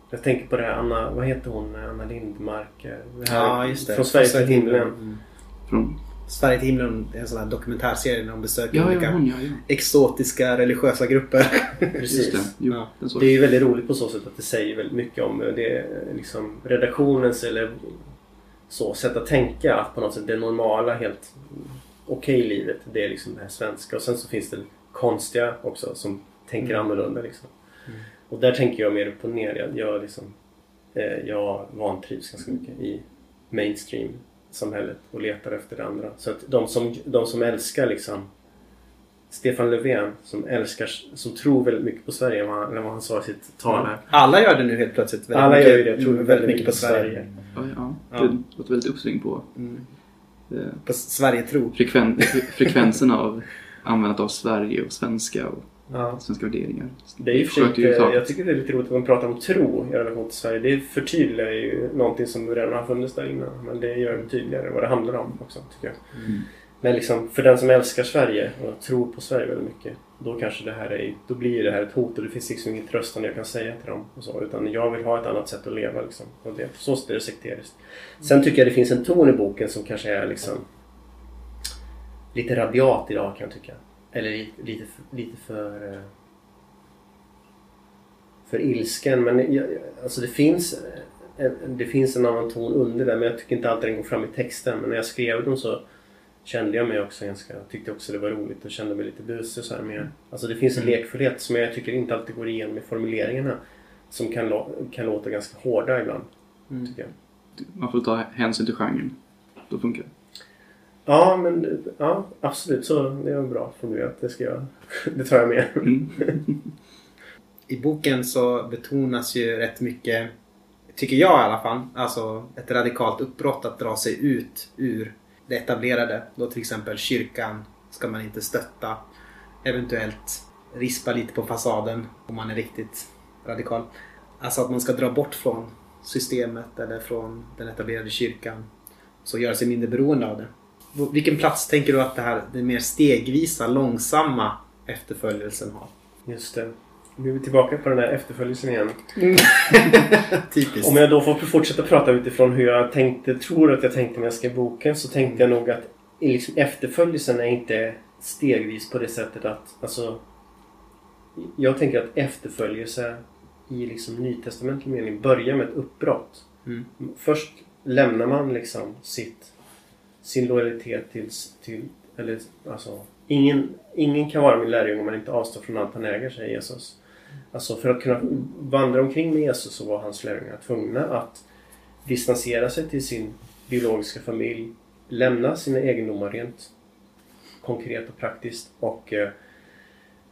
Jag tänker på det här Anna, vad heter hon, Anna Lindmark? eh, Det här,
Ja, just det.
Från Sverige till himlen.
Mm.
Från...
Sverige till himlen är en sån här dokumentärserie när de besöker
Ja, ja,
olika
hon, ja, ja.
exotiska religiösa grupper.
Precis.
det. Jo,
Ja.
Det är ju väldigt roligt på så sätt att det säger väldigt mycket om eh, det är liksom redaktionens eller så sätt att tänka att på något sätt det normala helt okej livet det är liksom det här svenska och sen så finns det konstiga också som tänker
Mm.
annorlunda liksom.
Mm.
Och där tänker jag mer upp och ner. Jag, jag, liksom, eh, jag vantrivs ganska mycket i mainstream samhället och letar efter det andra. Så att de som, de som älskar liksom Stefan Löfven som älskar, som tror väldigt mycket på Sverige vad han, vad han sa i sitt tal här.
Alla gör det nu helt plötsligt. Väldigt
Alla
mycket,
gör ju det, tror väldigt, mycket på Sverige.
Ja, ja.
Ja.
Det låter väldigt uppsving på,
Mm.
eh,
På Sverige-tro.
frekven, frekvensen av användandet av Sverige och svenska och
Ja.
svenska värderingar.
Det är ju lite-
taget.
jag tycker det är lite roligt att man pratar om tro i relation till Sverige. Det förtydligar ju någonting som redan har funnits där innan. Men det gör det tydligare vad det handlar om också, tycker jag.
Mm.
Men liksom, för den som älskar Sverige och tror på Sverige väldigt mycket. Då kanske det här är, då blir det här ett hot och det finns liksom ingen tröstande jag kan säga till dem. Och så, utan jag vill ha ett annat sätt att leva liksom. Och det, så är det sekteriskt. Sen tycker jag det finns en ton i boken som kanske är liksom lite rabiat idag kan jag tycka. Eller lite, lite, för- lite för... eh, för ilsken. Men jag, alltså det finns, eh, det finns en annan ton under där men jag tycker inte alltid den går fram i texten. Men när jag skrev dem så kände jag mig också ganska, tyckte också det var roligt och kände mig lite busig så här med. Alltså det finns en
Mm.
lekfullhet som jag tycker inte alltid går igenom i formuleringarna. Som kan, kan låta ganska hårda ibland.
Mm.
Tycker jag.
Man får ta hänsyn till genren. Då funkar det.
Ja, men ja, absolut. Så det är bra formulerat. Det ska jag. Det tar jag med.
Mm.
I boken så betonas ju rätt mycket, tycker jag i alla fall, alltså ett radikalt uppbrott att dra sig ut ur det etablerade. Då till exempel kyrkan ska man inte stötta. Eventuellt rispa lite på fasaden om man är riktigt radikal. Alltså att man ska dra bort från systemet eller från den etablerade kyrkan. Så göra sig mindre beroende av det. Vilken plats tänker du att det här, den mer stegvisa, långsamma efterföljelsen har?
Just det. Nu är vi tillbaka på den där efterföljelsen igen.
Typiskt.
Om jag då får fortsätta prata utifrån hur jag tänkte, tror att jag tänkte när jag skrev boken så tänkte jag nog att liksom efterföljelsen är inte stegvis på det sättet att alltså jag tänker att efterföljelse i liksom nytestamentlig mening börjar med ett uppbrott.
Mm.
Först lämnar man liksom sitt, sin lojalitet till, till eller alltså ingen, ingen kan vara min lärjunge om man inte avstår från allt han äger, säger Jesus. Alltså för att kunna vandra omkring med Jesus så var hans lärjungar tvungna att distansera sig till sin biologiska familj, lämna sina egendomar rent konkret och praktiskt och eh,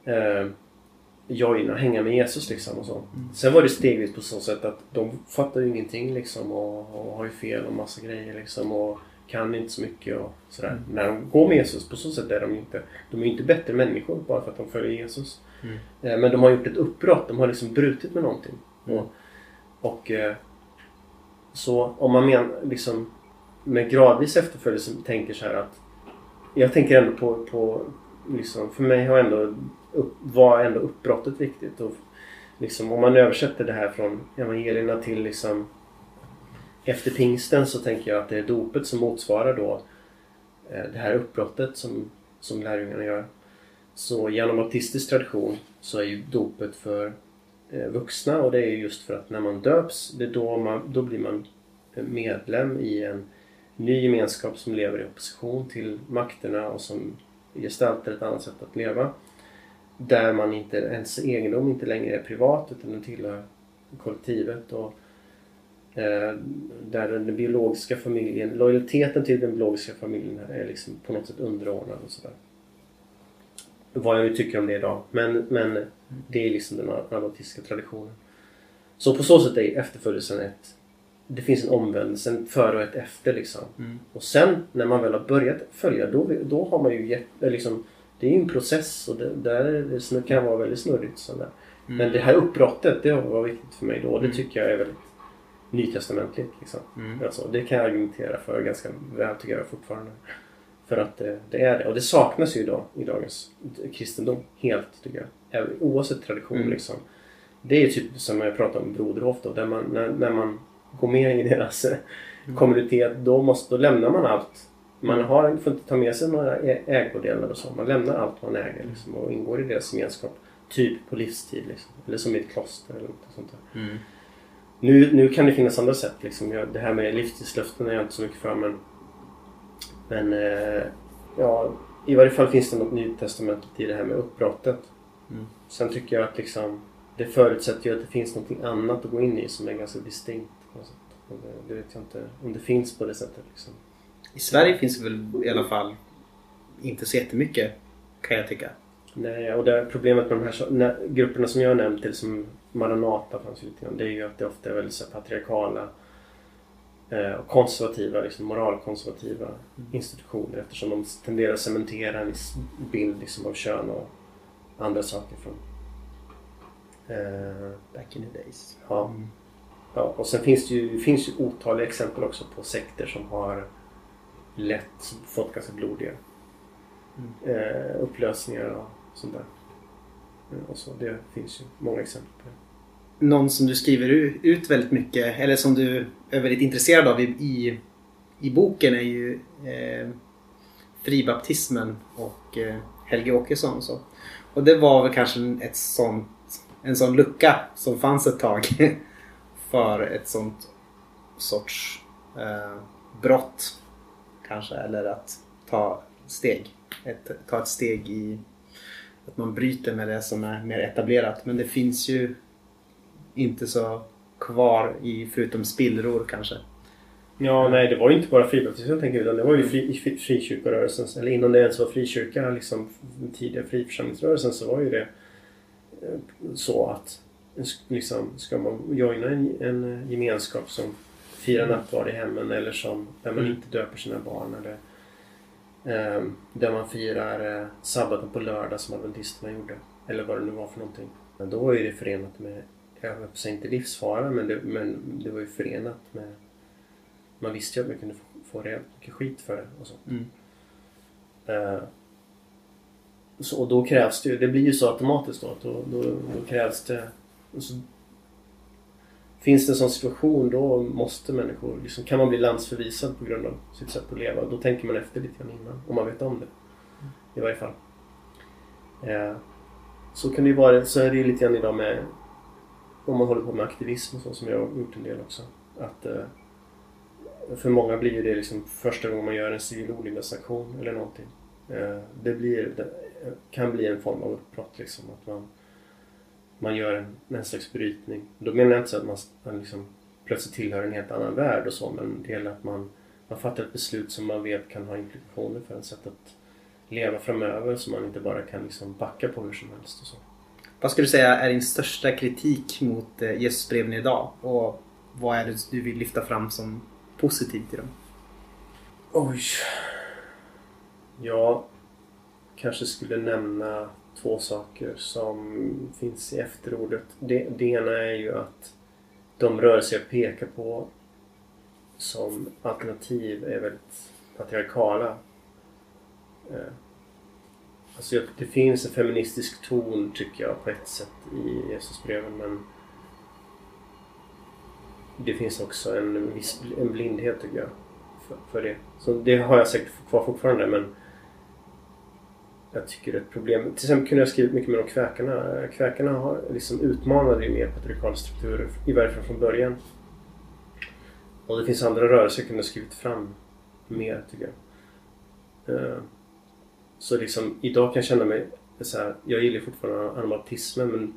eh, joina, hänga med Jesus liksom och så. Sen var det stegvis på så sätt att de fattar ju ingenting liksom och, och har ju fel och massa grejer liksom och kan inte så mycket och sådär. När de går med Jesus på så sätt är de inte, de är inte bättre människor bara för att de följer Jesus.
Mm.
Eh, Men de har gjort ett uppbrott, de har liksom brutit med någonting.
Mm.
Och, och eh, så om man men, liksom med gradvis efterföljelse tänker så här att jag tänker ändå på, på liksom, för mig har ändå upp, var ändå uppbrottet viktigt. Och liksom, om man översätter det här från evangelierna till liksom efter pingsten så tänker jag att det är dopet som motsvarar då eh, det här uppbrottet som, som lärjungarna gör. Så genom autistisk tradition så är ju dopet för eh, vuxna och det är just för att när man döps, det är då, man, då blir man eh, medlem i en ny gemenskap som lever i opposition till makterna och som gestaltar ett annat sätt att leva. Där man inte, ens egendom inte längre är privat utan den tillhör kollektivet. Och, eh, där den biologiska familjen, lojaliteten till den biologiska familjen är liksom på något sätt underordnad och sådär. Vad jag nu tycker om det idag. Men, men det är liksom den anabaptistiska traditionen. Så på så sätt är efterföljelsen ett det finns en omvändelse, en före och ett efter liksom.
Mm.
Och sen när man väl har börjat följa då, då har man ju gett, eller liksom, det är ju en process och det, där är det, kan vara väldigt snurrigt. Sådär.
Mm.
Men det här uppbrottet det var viktigt för mig då och det
Mm.
tycker jag är väldigt nytestamentligt. Liksom.
Mm.
Alltså, det kan jag argumentera för ganska väl tycker jag fortfarande. För att det, det är det. Och det saknas ju idag i dagens kristendom helt tycker jag. Även, oavsett tradition
Mm.
liksom. Det är ju typ som jag pratade om Broderhof då. Där man, när, när man går med i deras eh, kommunitet då, måste, då lämnar man allt. Man har, får inte ta med sig några ägodelar och så. Man lämnar allt man äger liksom, och ingår i deras gemenskap. Typ på livstid liksom. Eller som i ett kloster eller något sånt där.
Mm.
Nu, nu kan det finnas andra sätt. Liksom. Jag, det här med livstidslöften är jag inte så mycket för. Men, men eh, ja, i varje fall finns det något nytestamentligt i det här med uppbrottet.
Mm.
Sen tycker jag att liksom, det förutsätter ju att det finns något annat att gå in i som är ganska distinkt. Och det, det vet jag inte om det finns på det sättet. Liksom.
I Sverige finns det väl i alla fall inte så jättemycket kan jag tycka.
Nej, och det problemet med de här grupperna som jag har nämnt, till som Maranata fanns ju lite grann, det är ju att det ofta är väldigt patriarkala eh, och konservativa, liksom moralkonservativa institutioner eftersom de tenderar att cementera en viss bild liksom, av kön och andra saker från eh,
Back in the days.
Ja. ja. Och sen finns det ju, finns ju otaliga exempel också på sekter som har lätt fått ganska blodiga eh, upplösningar och sånt där. Eh, och så, det finns ju många exempel på det.
Någon som du skriver ut väldigt mycket eller som du är väldigt intresserad av i, i, i boken är ju eh, fribaptismen och eh, Helge Åkesson och så. Och det var väl kanske en- ett sånt, en sån lucka som fanns ett tag för ett sånt sorts eh, brott kanske eller att ta steg. Ett, ta ett steg i att man bryter med det som är mer etablerat. Men det finns ju inte så kvar i förutom spillror kanske.
Ja, nej det var ju inte bara fribaptism jag tänker utan det var ju fri, fri, frikyrkorörelsen. Eller innan det ens var frikyrka, liksom den tidiga friförsamlingsrörelsen så var ju det eh, så att liksom, ska man joina en, en gemenskap som firar nattvard i hemmen eller som där man
Mm.
inte döper sina barn eller där man firar eh, sabbaten på lördag som adventisterna gjorde. Eller vad det nu var för någonting. Men då var ju det förenat med, jag höll på inte livsfara, men det, men det var ju förenat med man visste ju att man kunde få, få rejält mycket skit för det och så.
Mm.
Eh, så och då krävs det ju, det blir ju så automatiskt då, då, då, då krävs det så, Finns det en sån situation då måste människor, liksom, kan man bli landsförvisad på grund av sitt sätt att leva? Då tänker man efter lite grann innan, om man vet om det. I varje fall. Eh, så kan det ju vara, så är det ju lite grann idag med om man håller på med aktivism och så som jag har gjort en del också. Att eh, för många blir ju det liksom första gången man gör en civil olydnadsaktion eller någonting. Eh, Det, blir, det kan bli en form av uppbrott liksom. Att man, man gör en, en slags brytning. Då menar jag inte så att man, man liksom plötsligt tillhör en helt annan värld och så men det gäller att man, man fattar ett beslut som man vet kan ha implikationer för en sätt att leva framöver så man inte bara kan liksom backa på hur som helst och så.
Vad skulle du säga är din största kritik mot eh, Jesusbreven idag? Och vad är det du vill lyfta fram som positivt i dem?
Oj. Jag kanske skulle nämna två saker som finns i efterordet. Det, det ena är ju att de rörelser jag pekar på som alternativ är väldigt patriarkala. Eh, alltså det finns en feministisk ton tycker jag på ett sätt i Jesusbreven men det finns också en viss en blindhet tycker jag för, för det. Så det har jag säkert kvar fortfarande men jag tycker det är ett problem. Till exempel kunde jag skrivit mycket mer om kväkarna. Kväkarna har liksom utmanade ju mer patriarkala strukturer i varje fall från början. Och det finns andra rörelser jag kunde ha skrivit fram mer tycker jag. Eh, så liksom idag kan jag känna mig så här, jag gillar fortfarande anabaptismen men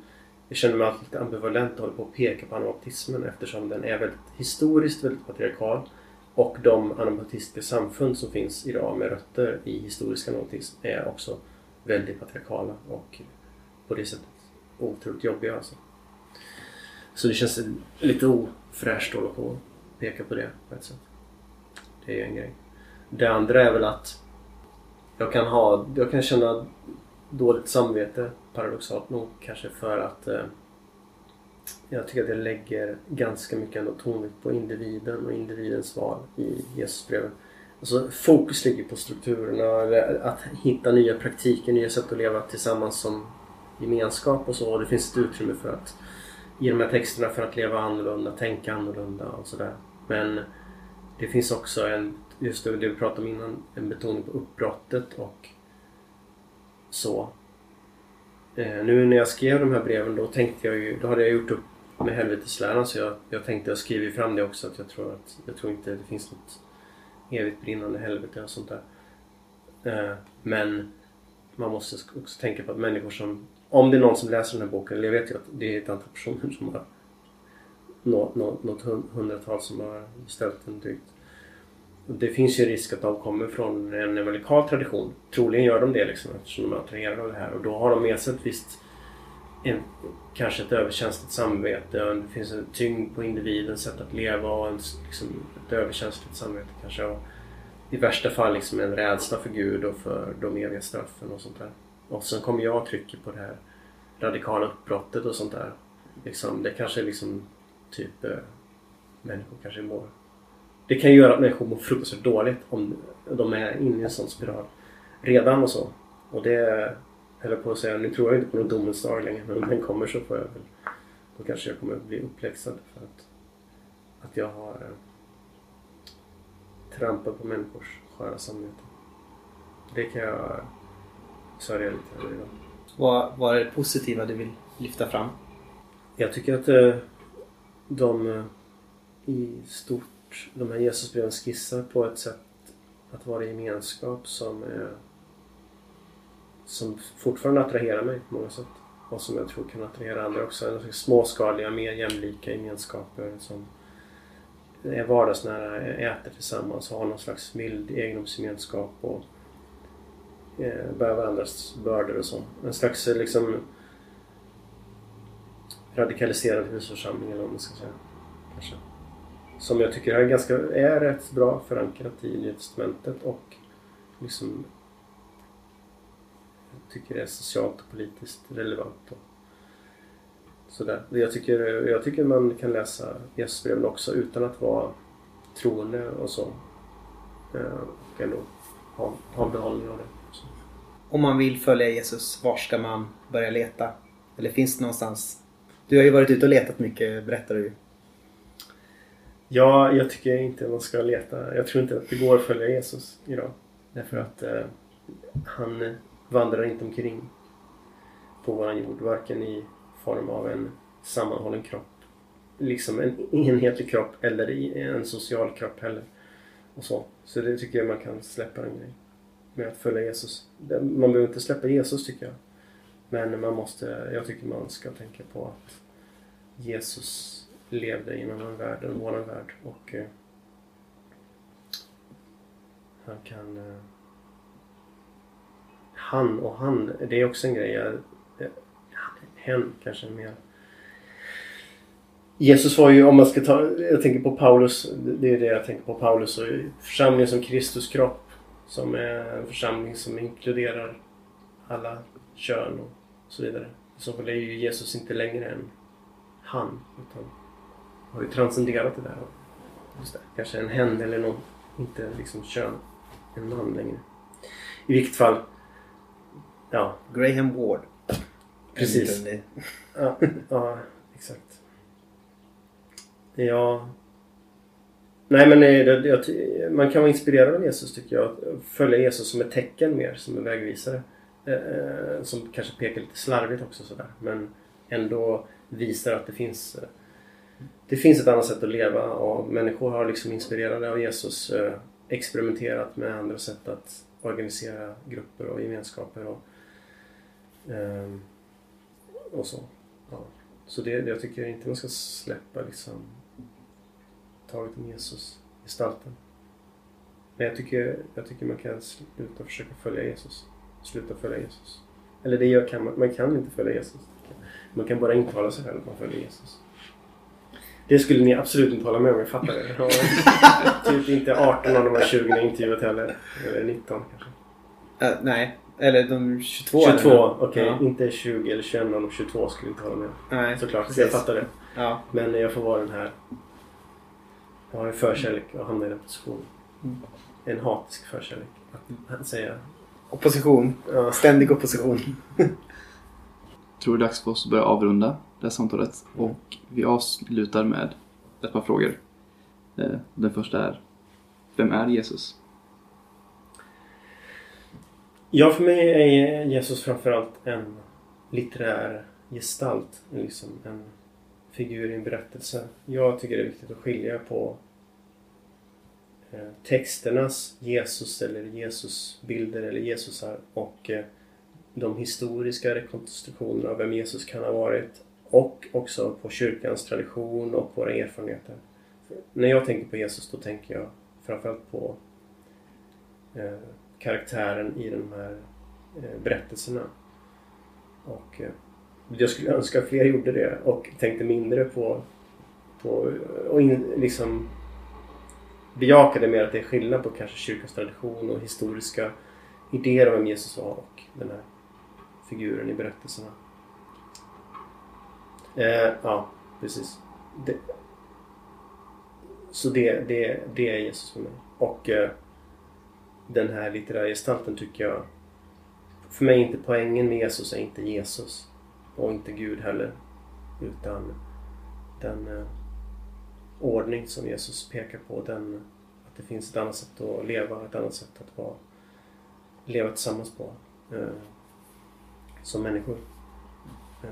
jag känner mig alltid lite ambivalent och håller på att peka på anabaptismen eftersom den är väldigt historiskt väldigt patriarkal. Och de anabaptistiska samfund som finns idag med rötter i historisk anabaptism är också väldigt patriarkala och på det sättet otroligt jobbiga alltså. Så det känns lite ofräscht att hålla på och peka på det på ett sätt. Det är ju en grej. Det andra är väl att jag kan ha, jag kan känna dåligt samvete paradoxalt nog kanske för att eh, jag tycker att jag lägger ganska mycket ändå tonvikt på individen och individens val i Jesusbrevet. Alltså fokus ligger på strukturerna, att hitta nya praktiker, nya sätt att leva tillsammans som gemenskap och så. Och det finns ett utrymme för att i de här texterna för att leva annorlunda, tänka annorlunda och sådär. Men det finns också en, just det, det vi pratade om innan, en betoning på uppbrottet och så. Eh, nu när jag skrev de här breven då tänkte jag ju, då hade jag gjort upp med helvetesläran så jag, jag tänkte jag skriver fram det också att jag tror att jag tror inte det finns något evigt brinnande helvete och sånt där. Eh, men man måste också tänka på att människor som, om det är någon som läser den här boken, eller jag vet ju att det är ett antal personer som har något hundratal som har ställt den drygt. Det finns ju risk att de kommer från en evangelikal tradition. Troligen gör de det liksom eftersom de är attraherade av det här. Och då har de med sig ett visst en, kanske ett överkänsligt samvete och det finns en tyngd på individens sätt att leva och en, liksom, ett överkänsligt samvete kanske. Och I värsta fall liksom en rädsla för Gud och för de eviga straffen och sånt där. Och sen kommer jag och trycker på det här radikala uppbrottet och sånt där. Liksom, det kanske är liksom typ eh, människor kanske mår det kan ju göra att människor mår fruktansvärt dåligt om de är inne i en sån spiral redan och så. Och det höll på att säga, nu tror jag inte på någon domens dag längre men om den kommer så får jag väl då kanske jag kommer bli uppläxad för att, att jag har eh, trampat på människors sköra samvete. Det kan jag sörja lite över idag.
Vad, vad är det positiva du vill lyfta fram?
Jag tycker att eh, de eh, i stort, de här Jesusbreven skissar på ett sätt att vara i gemenskap som eh, som fortfarande attraherar mig på många sätt. Och som jag tror kan attrahera andra också. Alltså, småskaliga, mer jämlika gemenskaper som är vardagsnära, äter tillsammans, och har någon slags mild egendomsgemenskap och eh, bär varandras bördor och så. En slags eh, liksom radikaliserad husförsamling eller vad man ska säga. Kanske. Som jag tycker är ganska är rätt bra förankrat i Nya Testamentet och liksom tycker är socialt och politiskt relevant. Och sådär. Jag, tycker, jag tycker man kan läsa Jesusbreven också utan att vara troende och så. Eh, Och ändå ha, ha behållning av det. Så.
Om man vill följa Jesus, var ska man börja leta? Eller finns det någonstans? Du har ju varit ute och letat mycket, berättar du.
Ja, jag tycker inte man ska leta. Jag tror inte att det går att följa Jesus idag. Därför att eh, han vandrar inte omkring på våran jord. Varken i form av en sammanhållen kropp, liksom en enhetlig kropp eller i en social kropp heller. Och så. så det tycker jag man kan släppa en grej. Med att följa Jesus. Man behöver inte släppa Jesus tycker jag. Men man måste, jag tycker man ska tänka på att Jesus levde i en annan värld än våran värld och eh, han kan eh, han och han, det är också en grej. Jag, hen kanske mer. Jesus var ju, om man ska ta, jag tänker på Paulus, det är det jag tänker på Paulus och församlingen som Kristus kropp. Som är en församling som inkluderar alla kön och så vidare. I så fall är ju Jesus inte längre en han, utan har ju transcenderat det där. Just det, kanske en hen eller någon, inte liksom kön, en man längre. I vilket fall, ja.
Graham Ward.
Precis.
Liten-
Ja, ja, exakt. Ja. Nej men eh, det, jag, man kan vara inspirerad av Jesus tycker jag. Följa Jesus som ett tecken mer, som en vägvisare. Eh, eh, som kanske pekar lite slarvigt också sådär. Men ändå visar att det finns eh, det finns ett annat sätt att leva och människor har liksom inspirerade av Jesus experimenterat med andra sätt att organisera grupper och gemenskaper och, ehm, och så. Ja. Så det, jag tycker inte man ska släppa liksom taget om Jesus, gestalten. Men jag tycker, jag tycker man kan sluta försöka följa Jesus. Sluta följa Jesus. Eller det gör, kan man, man kan inte följa Jesus. Man kan bara intala sig själv att man följer Jesus. Det skulle ni absolut inte hålla med om, jag fattar det. Typ inte 18 av de här 20 ni intervjuat heller. Eller 19 kanske.
Eh, nej, eller de 22.
22,
eller?
okej.
Ja.
Inte 20 eller 21 av de 22 skulle inte hålla med.
Nej,
Såklart,
precis.
jag fattar det.
Ja.
Men jag får vara den här... Jag har en förkärlek att hamna i den positionen.
Mm.
En hatisk förkärlek. Att säga...
Opposition.
Ja.
Ständig opposition.
tror det är dags för oss att börja avrunda det här samtalet. Och vi avslutar med ett par frågor. Eh, Den första är, vem är Jesus?
Ja, för mig är Jesus framförallt en litterär gestalt. Liksom en figur i en berättelse. Jag tycker det är viktigt att skilja på eh, texternas Jesus eller Jesusbilder eller Jesusar och eh, de historiska rekonstruktionerna av vem Jesus kan ha varit och också på kyrkans tradition och våra erfarenheter. För när jag tänker på Jesus då tänker jag framförallt på eh, karaktären i de här eh, berättelserna. Och eh, jag skulle önska att fler gjorde det och tänkte mindre på, på och in, liksom bejakade mer att det är skillnad på kanske kyrkans tradition och historiska idéer om vem Jesus var och den här figuren i berättelserna. Eh, ja, precis. Det, så det, det, det är Jesus för mig. Och eh, den här litterära gestalten tycker jag... För mig är inte poängen med Jesus är inte Jesus. Och inte Gud heller. Utan den eh, ordning som Jesus pekar på. Den, att det finns ett annat sätt att leva, ett annat sätt att vara, leva tillsammans på. Eh, som människor. Eh,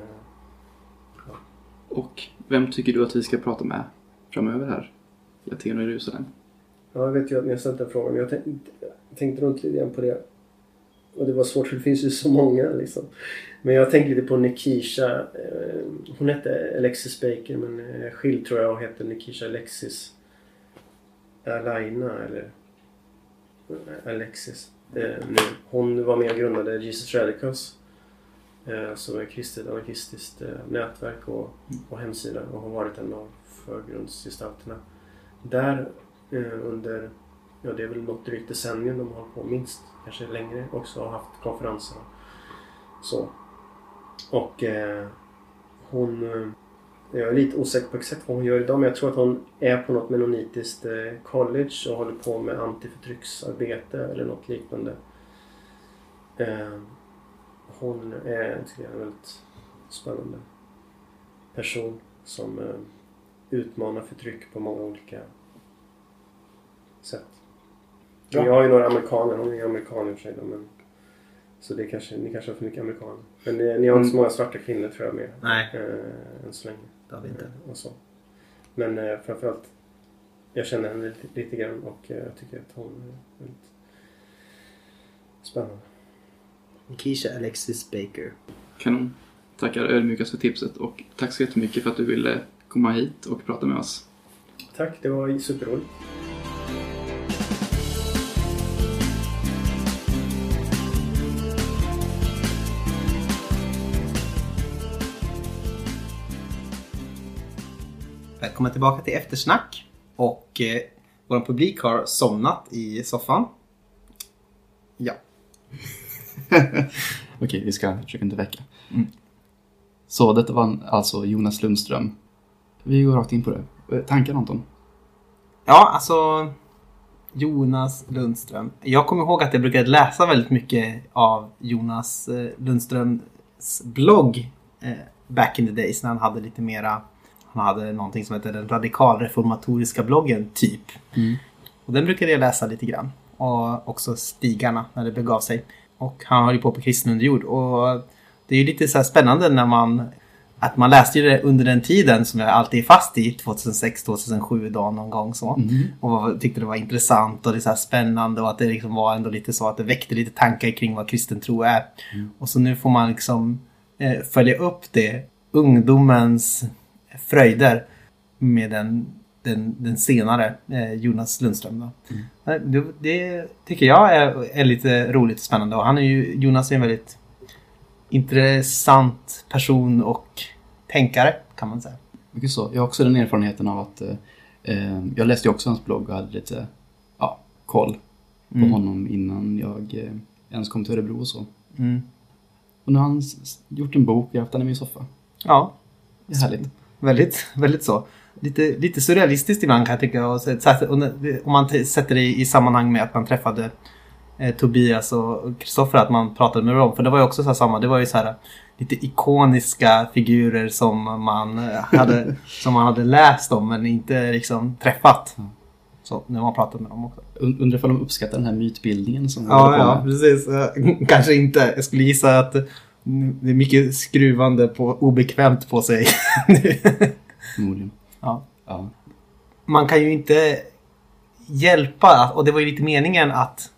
Och vem tycker du att vi ska prata med framöver här i Aten och Jerusalem?
Ja, jag vet ju att ni har ställt den frågan. men Jag tänkte, tänkte runt lite grann på det. Och det var svårt för det finns ju så många liksom. Men jag tänkte lite på Nikisha. Eh, hon hette Alexis Baker men eh, skild tror jag och heter Nikisha Alexis Alaina eller eh, Alexis. Nu. Hon var med och grundade Jesus Radicals. Som är ett kristet anarkistiskt nätverk och, och hemsida och har varit en av förgrundsgestalterna. Där under, ja det är väl något drygt decennium de har hållit på, minst kanske längre också, har haft konferenser och så. Och eh, hon, eh, jag är lite osäker på exakt vad hon gör idag men jag tror att hon är på något menonitiskt eh, college och håller på med antiförtrycksarbete eller något liknande. Eh, hon är tycker jag, en väldigt spännande person som eh, utmanar förtryck på många olika sätt.
Bra.
Vi har ju några amerikaner, hon är amerikan i och för sig då, men så det kanske, ni kanske har för mycket amerikaner. Men ni, ni har inte så många svarta kvinnor tror jag med.
Nej.
Eh, än så länge.
Det har vi inte.
Eh, och så. Men eh, framförallt, jag känner henne lite, lite grann och eh, jag tycker att hon är väldigt spännande.
Keisha Alexis Baker.
Kanon. Tackar ödmjukast för tipset och tack så jättemycket för att du ville komma hit och prata med oss.
Tack, det var superroligt.
Välkommen tillbaka till eftersnack. Och eh, vår publik har somnat i soffan. Ja.
Okej, vi ska försöka inte väcka.
Mm.
Så detta var alltså Jonas Lundström. Vi går rakt in på det. Eh, Tankar Anton?
Ja, alltså Jonas Lundström. Jag kommer ihåg att jag brukade läsa väldigt mycket av Jonas eh, Lundströms blogg eh, back in the days när han hade lite mera han hade någonting som heter den radikalreformatoriska bloggen typ.
Mm.
Och den brukade jag läsa lite grann. Och också Stigarna när det begav sig. Och han höll ju på på kristen underjord. Och det är ju lite så spännande när man att man läste det under den tiden som jag alltid är fast i, 2006-2007 dag någon gång så.
Mm.
Och tyckte det var intressant och det så spännande och att det liksom var ändå lite så att det väckte lite tankar kring vad kristen tro är.
Mm.
Och så nu får man liksom eh, följa upp det, ungdomens fröjder med den, den, den senare eh, Jonas Lundström. Då. Eh, Det, det tycker jag är, är lite roligt och spännande och han är ju, Jonas är en väldigt intressant person och tänkare kan man säga.
Mycket så. Jag har också den erfarenheten av att eh, eh, jag läste också hans blogg och hade lite ja, koll på
Mm.
honom innan jag eh, ens kom till Örebro och så.
Mm.
Och nu har han gjort en bok, jag har haft den i min soffa.
Ja.
Det är härligt.
Väldigt, väldigt så. Lite, lite surrealistiskt ibland kan jag tycka. Och Om man sätter det i sammanhang med att man träffade eh, Tobias och Kristoffer, att man pratade med dem. För det var ju också så samma, det var ju så här lite ikoniska figurer som man eh, hade, som man hade läst om men inte liksom träffat. Så när man pratat med dem också.
Und- Undrar ifall de uppskattar den här mytbildningen som
Ja, ja, precis. Eh, Kanske inte. Jag skulle gissa att det är mycket skruvande på obekvämt på sig.
Förmodligen.
Ja.
Ja.
Man kan ju inte hjälpa, och det var ju lite meningen att,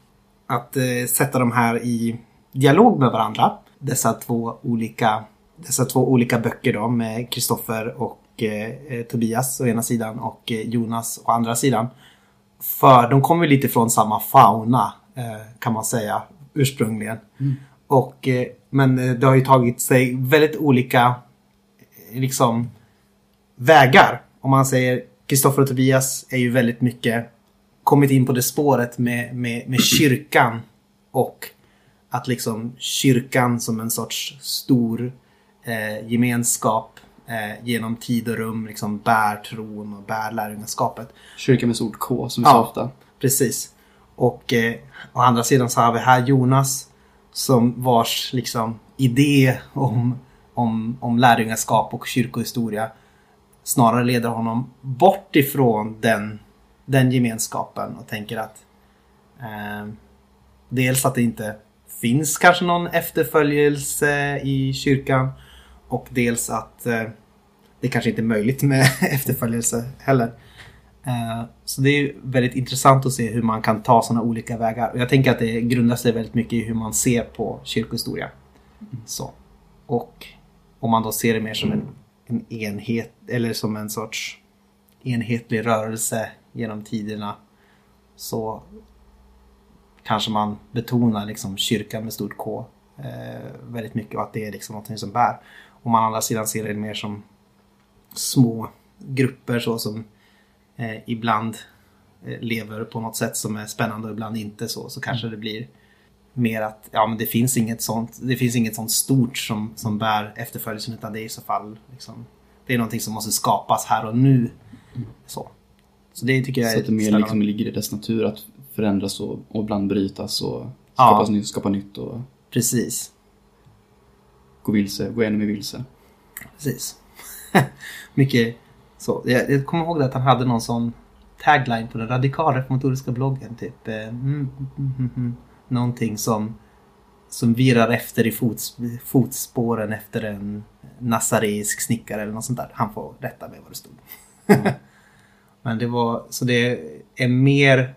att eh, sätta de här i dialog med varandra. Dessa två olika, dessa två olika böcker då med Kristoffer och eh, eh, Tobias å ena sidan och eh, Jonas å andra sidan. För de kommer ju lite från samma fauna eh, kan man säga ursprungligen.
Mm.
Och, eh, men eh, det har ju tagit sig väldigt olika eh, liksom vägar. Om man säger Kristoffer och Tobias är ju väldigt mycket kommit in på det spåret med, med, med kyrkan och att liksom kyrkan som en sorts stor eh, gemenskap eh, genom tid och rum liksom bär tron och bär lärjungaskapet.
Kyrka med stort K som vi sa ofta.
Precis. Och eh, å andra sidan så har vi här Jonas som vars liksom idé om, om, om lärjungaskap och kyrkohistoria snarare leder honom bort ifrån den, den gemenskapen och tänker att eh, dels att det inte finns kanske någon efterföljelse i kyrkan och dels att eh, det kanske inte är möjligt med efterföljelse heller. Eh, Så det är väldigt intressant att se hur man kan ta sådana olika vägar. Och jag tänker att det grundar sig väldigt mycket i hur man ser på kyrkohistoria. Så. Och om man då ser det mer som en, en enhet eller som en sorts enhetlig rörelse genom tiderna så kanske man betonar liksom kyrkan med stort K eh, väldigt mycket och att det är liksom något som bär. Om man å andra sidan ser det mer som små grupper så som ibland eh, lever på något sätt som är spännande och ibland inte så, så kanske det blir mer att ja, men det finns inget sånt, det finns inget sånt stort som, som bär efterföljelsen utan det är i så fall liksom, det är någonting som måste skapas här och nu. Så, så det tycker jag
Så
är
att det mer liksom ligger i dess natur att förändras och, och ibland brytas och
Ja.
skapas nytt, skapa nytt och
Precis.
gå vilse, gå ännu mer vilse.
Precis. Mycket så. Jag, jag kommer ihåg att han hade någon sån tagline på den radikalreformatoriska bloggen. Typ eh, mm, mm, mm, mm, någonting som, som virar efter i fots, fotspåren efter en nasareisk snickare eller något sånt där. Han får rätta mig vad det stod. Men det var, så det är mer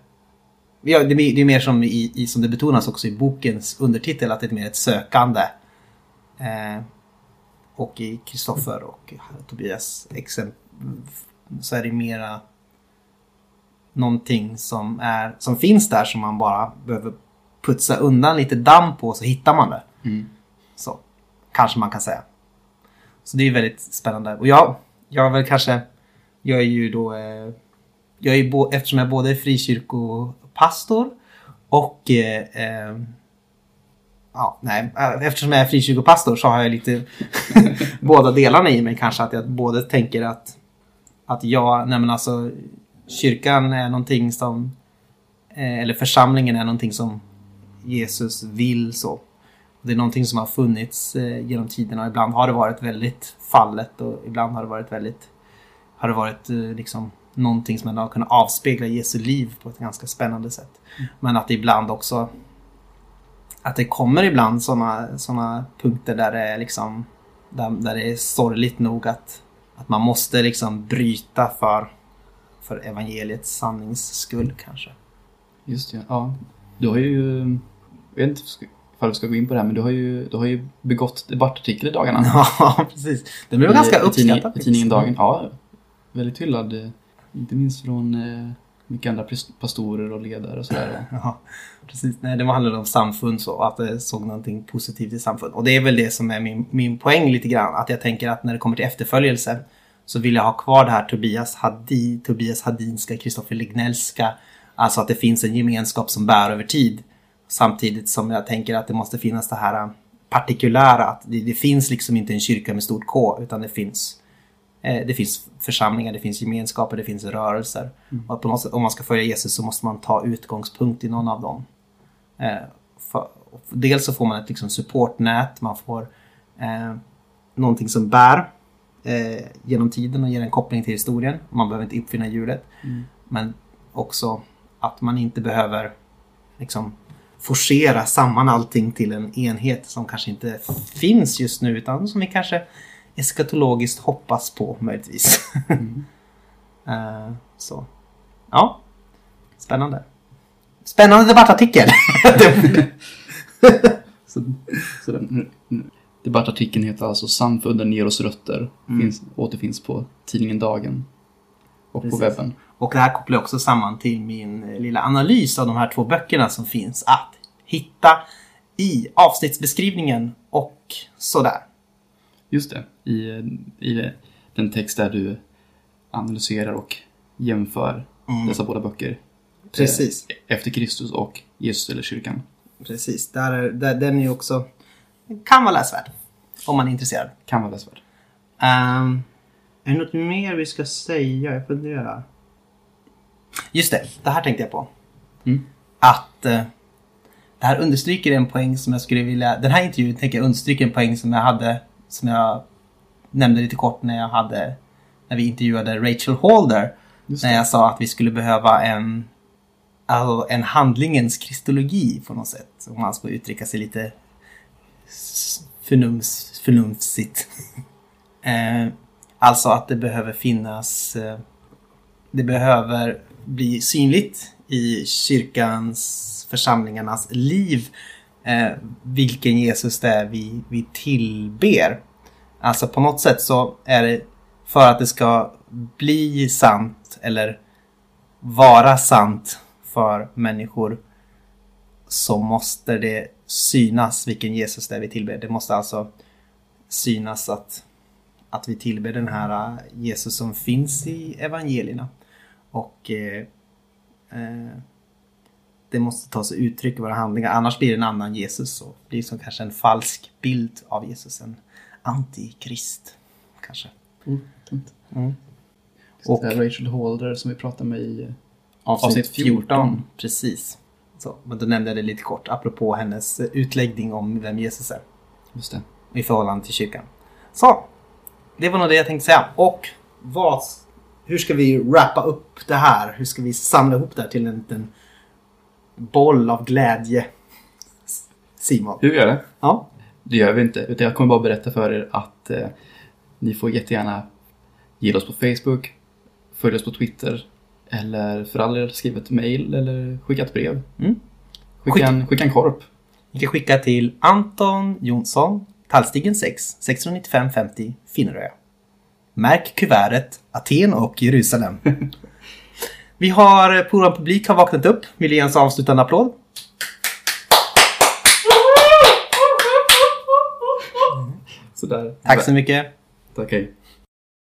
Ja, det är det är mer som, i, i, som det betonas också i bokens undertitel att det är mer ett sökande. Eh, och i Kristoffer och Tobias exempel så är det mera någonting som, är, som finns där som man bara behöver putsa undan lite damm på så hittar man det.
Mm.
Så kanske man kan säga. Så det är väldigt spännande. Och jag, jag väl kanske jag är ju då... Eh, jag är bo, eftersom jag både är frikyrkopastor och... Eh, eh, ja, nej, eftersom jag är frikyrkopastor så har jag lite båda delarna i mig kanske. Att jag både tänker att, att jag, nej men alltså kyrkan är någonting som, eh, eller församlingen är någonting som Jesus vill så. Det är någonting som har funnits eh, genom tiderna och ibland har det varit väldigt fallet och ibland har det varit väldigt, har det varit eh, liksom någonting som har kunnat avspegla Jesu liv på ett ganska spännande sätt. Men att det ibland också att det kommer ibland sådana såna punkter där det är liksom där, där det är sorgligt nog att, att man måste liksom bryta för, för evangeliets sannings skull kanske.
Just det, ja. Du har ju, jag vet inte ifall vi ska gå in på det här, men du har ju, du har ju begått debattartikel i dagarna.
Ja, precis. Det blev
I-
ganska uppskattat.
I tidningen Dagen, ja. Väldigt hyllad. eh, Inte minst från eh, mycket andra pastorer och ledare och sådär.
Ja, precis. Nej, det handlade om samfund så, att det såg någonting positivt i samfund. Och det är väl det som är min, min poäng lite grann. Att jag tänker att när det kommer till efterföljelse så vill jag ha kvar det här Tobias, Hadi, Tobias Hadinska, Kristoffer Lignellska. Alltså att det finns en gemenskap som bär över tid. Samtidigt som jag tänker att det måste finnas det här partikulära. Att det, det finns liksom inte en kyrka med stort K utan det finns Eh, Det finns församlingar, det finns gemenskaper, det finns rörelser. Och på något sätt, om man ska följa Jesus så måste man ta utgångspunkt i någon av dem. Eh, för, dels så får man ett liksom, supportnät, man får eh, någonting som bär eh, genom tiden och ger en koppling till historien. Man behöver inte uppfinna hjulet.
Mm.
Men också att man inte behöver liksom forcera samman allting till en enhet som kanske inte finns just nu utan som vi kanske eskatologiskt hoppas på möjligtvis. Eh, så. Ja. Spännande. Spännande debattartikel.
Så, så den, debattartikeln heter alltså Samfunden ger oss rötter.
Mm.
Finns, återfinns på tidningen Dagen. Och
Precis.
på webben.
Och det här kopplar jag också samman till min eh, lilla analys av de här två böckerna som finns att hitta i avsnittsbeskrivningen och sådär.
Just det. I, I den text där du analyserar och jämför
Mm.
dessa båda böcker.
Precis.
Eh, Efter Kristus och Jesus eller kyrkan.
Precis, där, är- där, den är ju också... Kan vara läsvärd. Om man är intresserad.
Kan vara läsvärd.
Um, är det något mer vi ska säga? Jag funderar. Just det, det här tänkte jag på.
Mm.
Att eh, det här understryker en poäng som jag skulle vilja... Den här intervjun tänker jag understryker en poäng som jag hade, som jag nämnde lite kort när jag hade, när vi intervjuade Rachel Holder. När jag sa att vi skulle behöva en, alltså en handlingens kristologi på något sätt. Om man ska uttrycka sig lite förnums, förnumsigt. eh, alltså att det behöver finnas, eh, det behöver bli synligt i kyrkans, församlingarnas liv eh, vilken Jesus det är vi, vi tillber. Alltså på något sätt så är det för att det ska bli sant eller vara sant för människor så måste det synas vilken Jesus det är vi tillber. Det måste alltså synas att, att vi tillber den här äh, Jesus som finns i evangelierna. Och eh, eh, det måste ta sig uttryck i våra handlingar. Annars blir det en annan Jesus och blir som kanske en falsk bild av Jesus. En antikrist kanske.
Mm.
Mm.
Och
Och-
Rachel Holder som vi pratade med i
Avsnitt 14. Precis. Så, men då nämnde jag det lite kort apropå hennes eh, utläggning om vem Jesus är.
Just det.
I förhållande till kyrkan. Så. Det var nog det jag tänkte säga. Och vad, hur ska vi wrappa upp det här? Hur ska vi samla ihop det här till en liten boll av glädje? Simon.
Hur gör det?
Ja.
Det gör vi inte. Utan jag kommer bara berätta för er att eh, ni får jättegärna gilla oss på Facebook, följa oss på Twitter eller för all del skriva ett mail eller skicka ett brev.
Mm.
Skicka,
Skicka-
En, skicka en korp.
Ni kan skicka till Anton Jonsson, Tallstigen 6, 695 50, Finnerö. Märk kuvertet Aten och Jerusalem. Vi har, eh, vår publik har vaknat upp. Vill ge en avslutande applåd?
Sådär.
Tack så mycket.
Tack, hej.